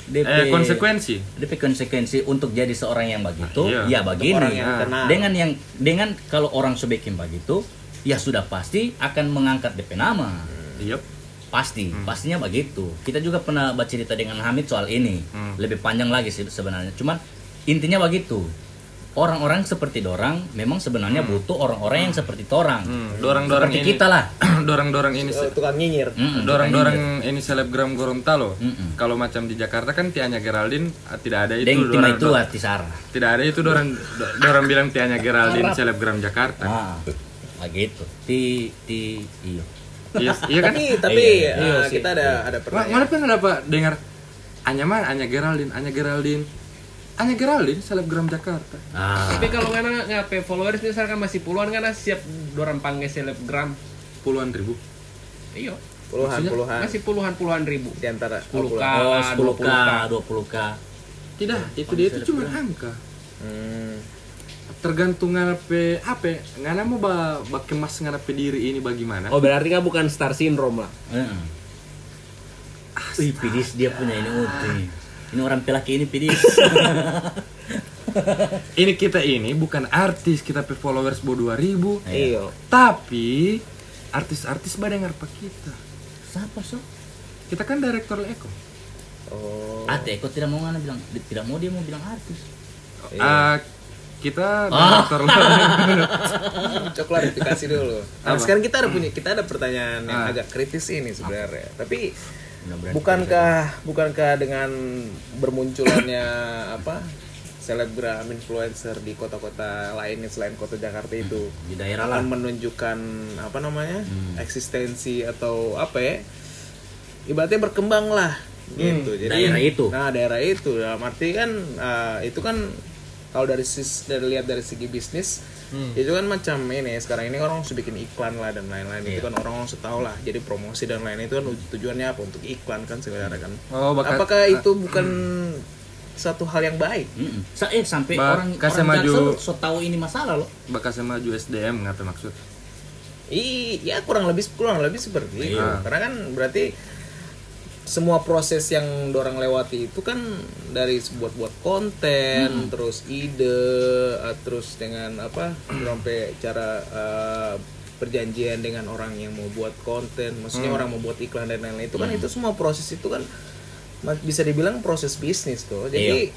DP Eh, konsekuensi. DP konsekuensi untuk jadi seorang yang begitu Ah, ya iya. begini orang yang Ah. dengan yang dengan kalau orang sebekin begitu ya sudah pasti akan mengangkat DP nama Iya. Pasti pastinya begitu kita juga pernah baca cerita dengan Hamid soal ini Hmm. lebih panjang lagi sih sebenarnya cuman intinya begitu orang-orang seperti dorang memang sebenarnya butuh orang-orang yang seperti torang Hmm, dorang-dorang seperti ini. kita lah dorang-dorang ini tukang nyinyir. Mm-mm, dorang-dorang ini selebgram Gorontalo. Mm-mm. Kalau macam di Jakarta kan Tianya Geraldine ah, tidak ada itu. Deng dorang- itu Sarah Tidak ada itu dorang do- dorang bilang Tianya Geraldine selebgram Jakarta. nah begitu ti ti iyo Iya, iya kan? Tapi tapi Iya, iya sih. kita ada ada Ma- pertanyaan. Mana pernah dapat dengar Anya mana? Anya Geraldine, Anya Geraldine. Anya Geraldine selebgram Jakarta. ah Tapi kalau ngana ngape followers misalkan masih puluhan ngana siap dorang panggil selebgram. Puluhan ribu. Iya. puluhan Maksudnya? puluhan Masih puluhan puluhan ribu. di antara 10K. oh Ah, 10k 20K. 20k Tidak, itu dia itu cuma angka. Hmm. Tergantung ngape apa? Ngana mau ba, ba kemas ngana pe diri ini bagaimana? Oh berarti kan bukan star syndrome lah. Heeh. Wih, pidis dia punya ini utuh. Ini orang pelaki ini pidis. Ini kita ini bukan artis, kita pe followers bo 2000. Iya. Tapi artis-artis pada ngarpa kita. Siapa so? Kita kan direktur Eko. Oh. Ah, Teko tidak mau ngana bilang tidak mau dia mau bilang artis. Ah, kita Ah. klarifikasi dulu. Nah, Apa? sekarang kita ada punya kita ada pertanyaan yang Ah. agak kritis ini sebenarnya. Tapi Udah berani. bukankah bukankah dengan bermunculannya apa selebgram influencer di kota-kota lainnya selain kota Jakarta itu di daerah lah. akan menunjukkan apa namanya Hmm. eksistensi atau apa ya ibaratnya berkembang lah gitu jadi daerah itu. nah daerah itu dalam arti kan eh, itu kan kalau dari sis dari lihat dari segi bisnis itu kan macam ini sekarang ini orang harus bikin iklan lah dan lain-lain itu Iya. kan orang harus tahu lah jadi promosi dan lain itu kan tujuannya apa untuk iklan kan sebenarnya kan Oh, bakat- apakah itu bukan satu hal yang baik. Sa- eh sampai Ba- orang kasih orang maju- so tahu ini masalah loh. bakal maju SDM ngapa maksud? Iya kurang lebih kurang lebih seperti itu. Iya. Karena kan berarti semua proses yang dorang lewati itu kan dari buat buat konten, terus ide, eh, terus dengan apa sampai cara eh, perjanjian dengan orang yang mau buat konten, maksudnya orang mau buat iklan dan lain-lain itu kan itu semua proses itu kan bisa dibilang proses bisnis tuh. Jadi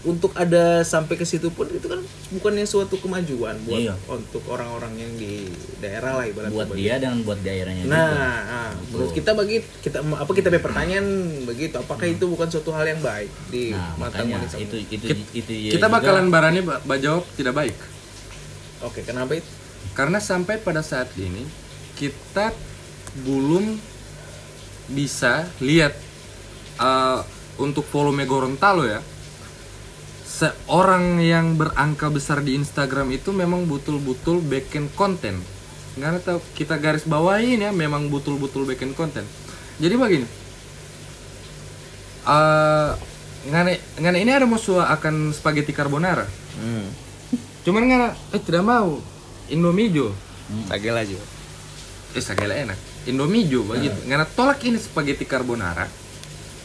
untuk ada sampai ke situ pun itu kan bukannya suatu kemajuan buat Iya. untuk orang-orang yang di daerah lah ibaratnya buat dia dan buat daerahnya Nah, juga. ah, menurut kita bagi kita apa kita punya pertanyaan begitu, apakah itu bukan suatu hal yang baik di Nah, mata makanya manusia? itu itu Kit- itu dia kita bakalan barani ba, ba jawab tidak baik. Oke, kenapa itu? Karena sampai pada saat ini kita belum bisa lihat uh, untuk volume Gorontalo ya. Seorang yang berangka besar di Instagram itu memang betul-betul bikin konten. Nggak tahu kita garis bawahin ya, memang betul-betul bikin konten. Jadi begini, uh, ngane ngane ini ada musuh akan spaghetti carbonara. Hmm. Cuman ngana eh tidak mau Indomie jo. Sagela juga. Eh sagala enak. Indomie jo begitu. Ngana tolak ini spaghetti carbonara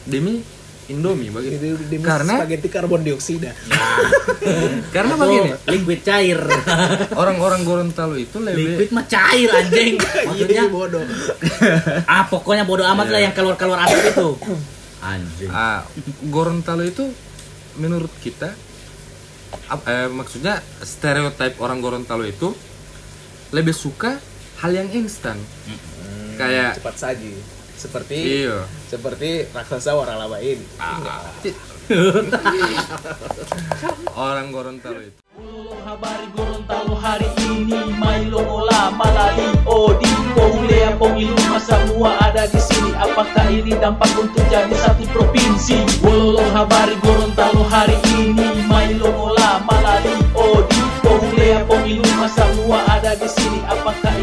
demi Indomie. Itu demi Karena spaghetti karbon dioksida. karena Atau begini, liquid cair orang-orang Gorontalo itu lebih liquid mah cair anjing maksudnya Iya, bodoh. ah pokoknya bodo amat lah yang keluar keluar asap itu anjing ah, Gorontalo itu menurut kita eh, maksudnya stereotip orang Gorontalo itu lebih suka hal yang instan. Kayak cepat saji. Seperti iya. seperti raksasa waralaba ini. Orang Gorontalo itu. Habari Gorontalo hari ini Mailo mola malali odi Pohulea pemilu semua ada di sini Apakah ini dampak untuk jadi satu provinsi Wololo habari Gorontalo hari ini Mailo mola malali odi Pohulea pemilu semua ada di sini Apakah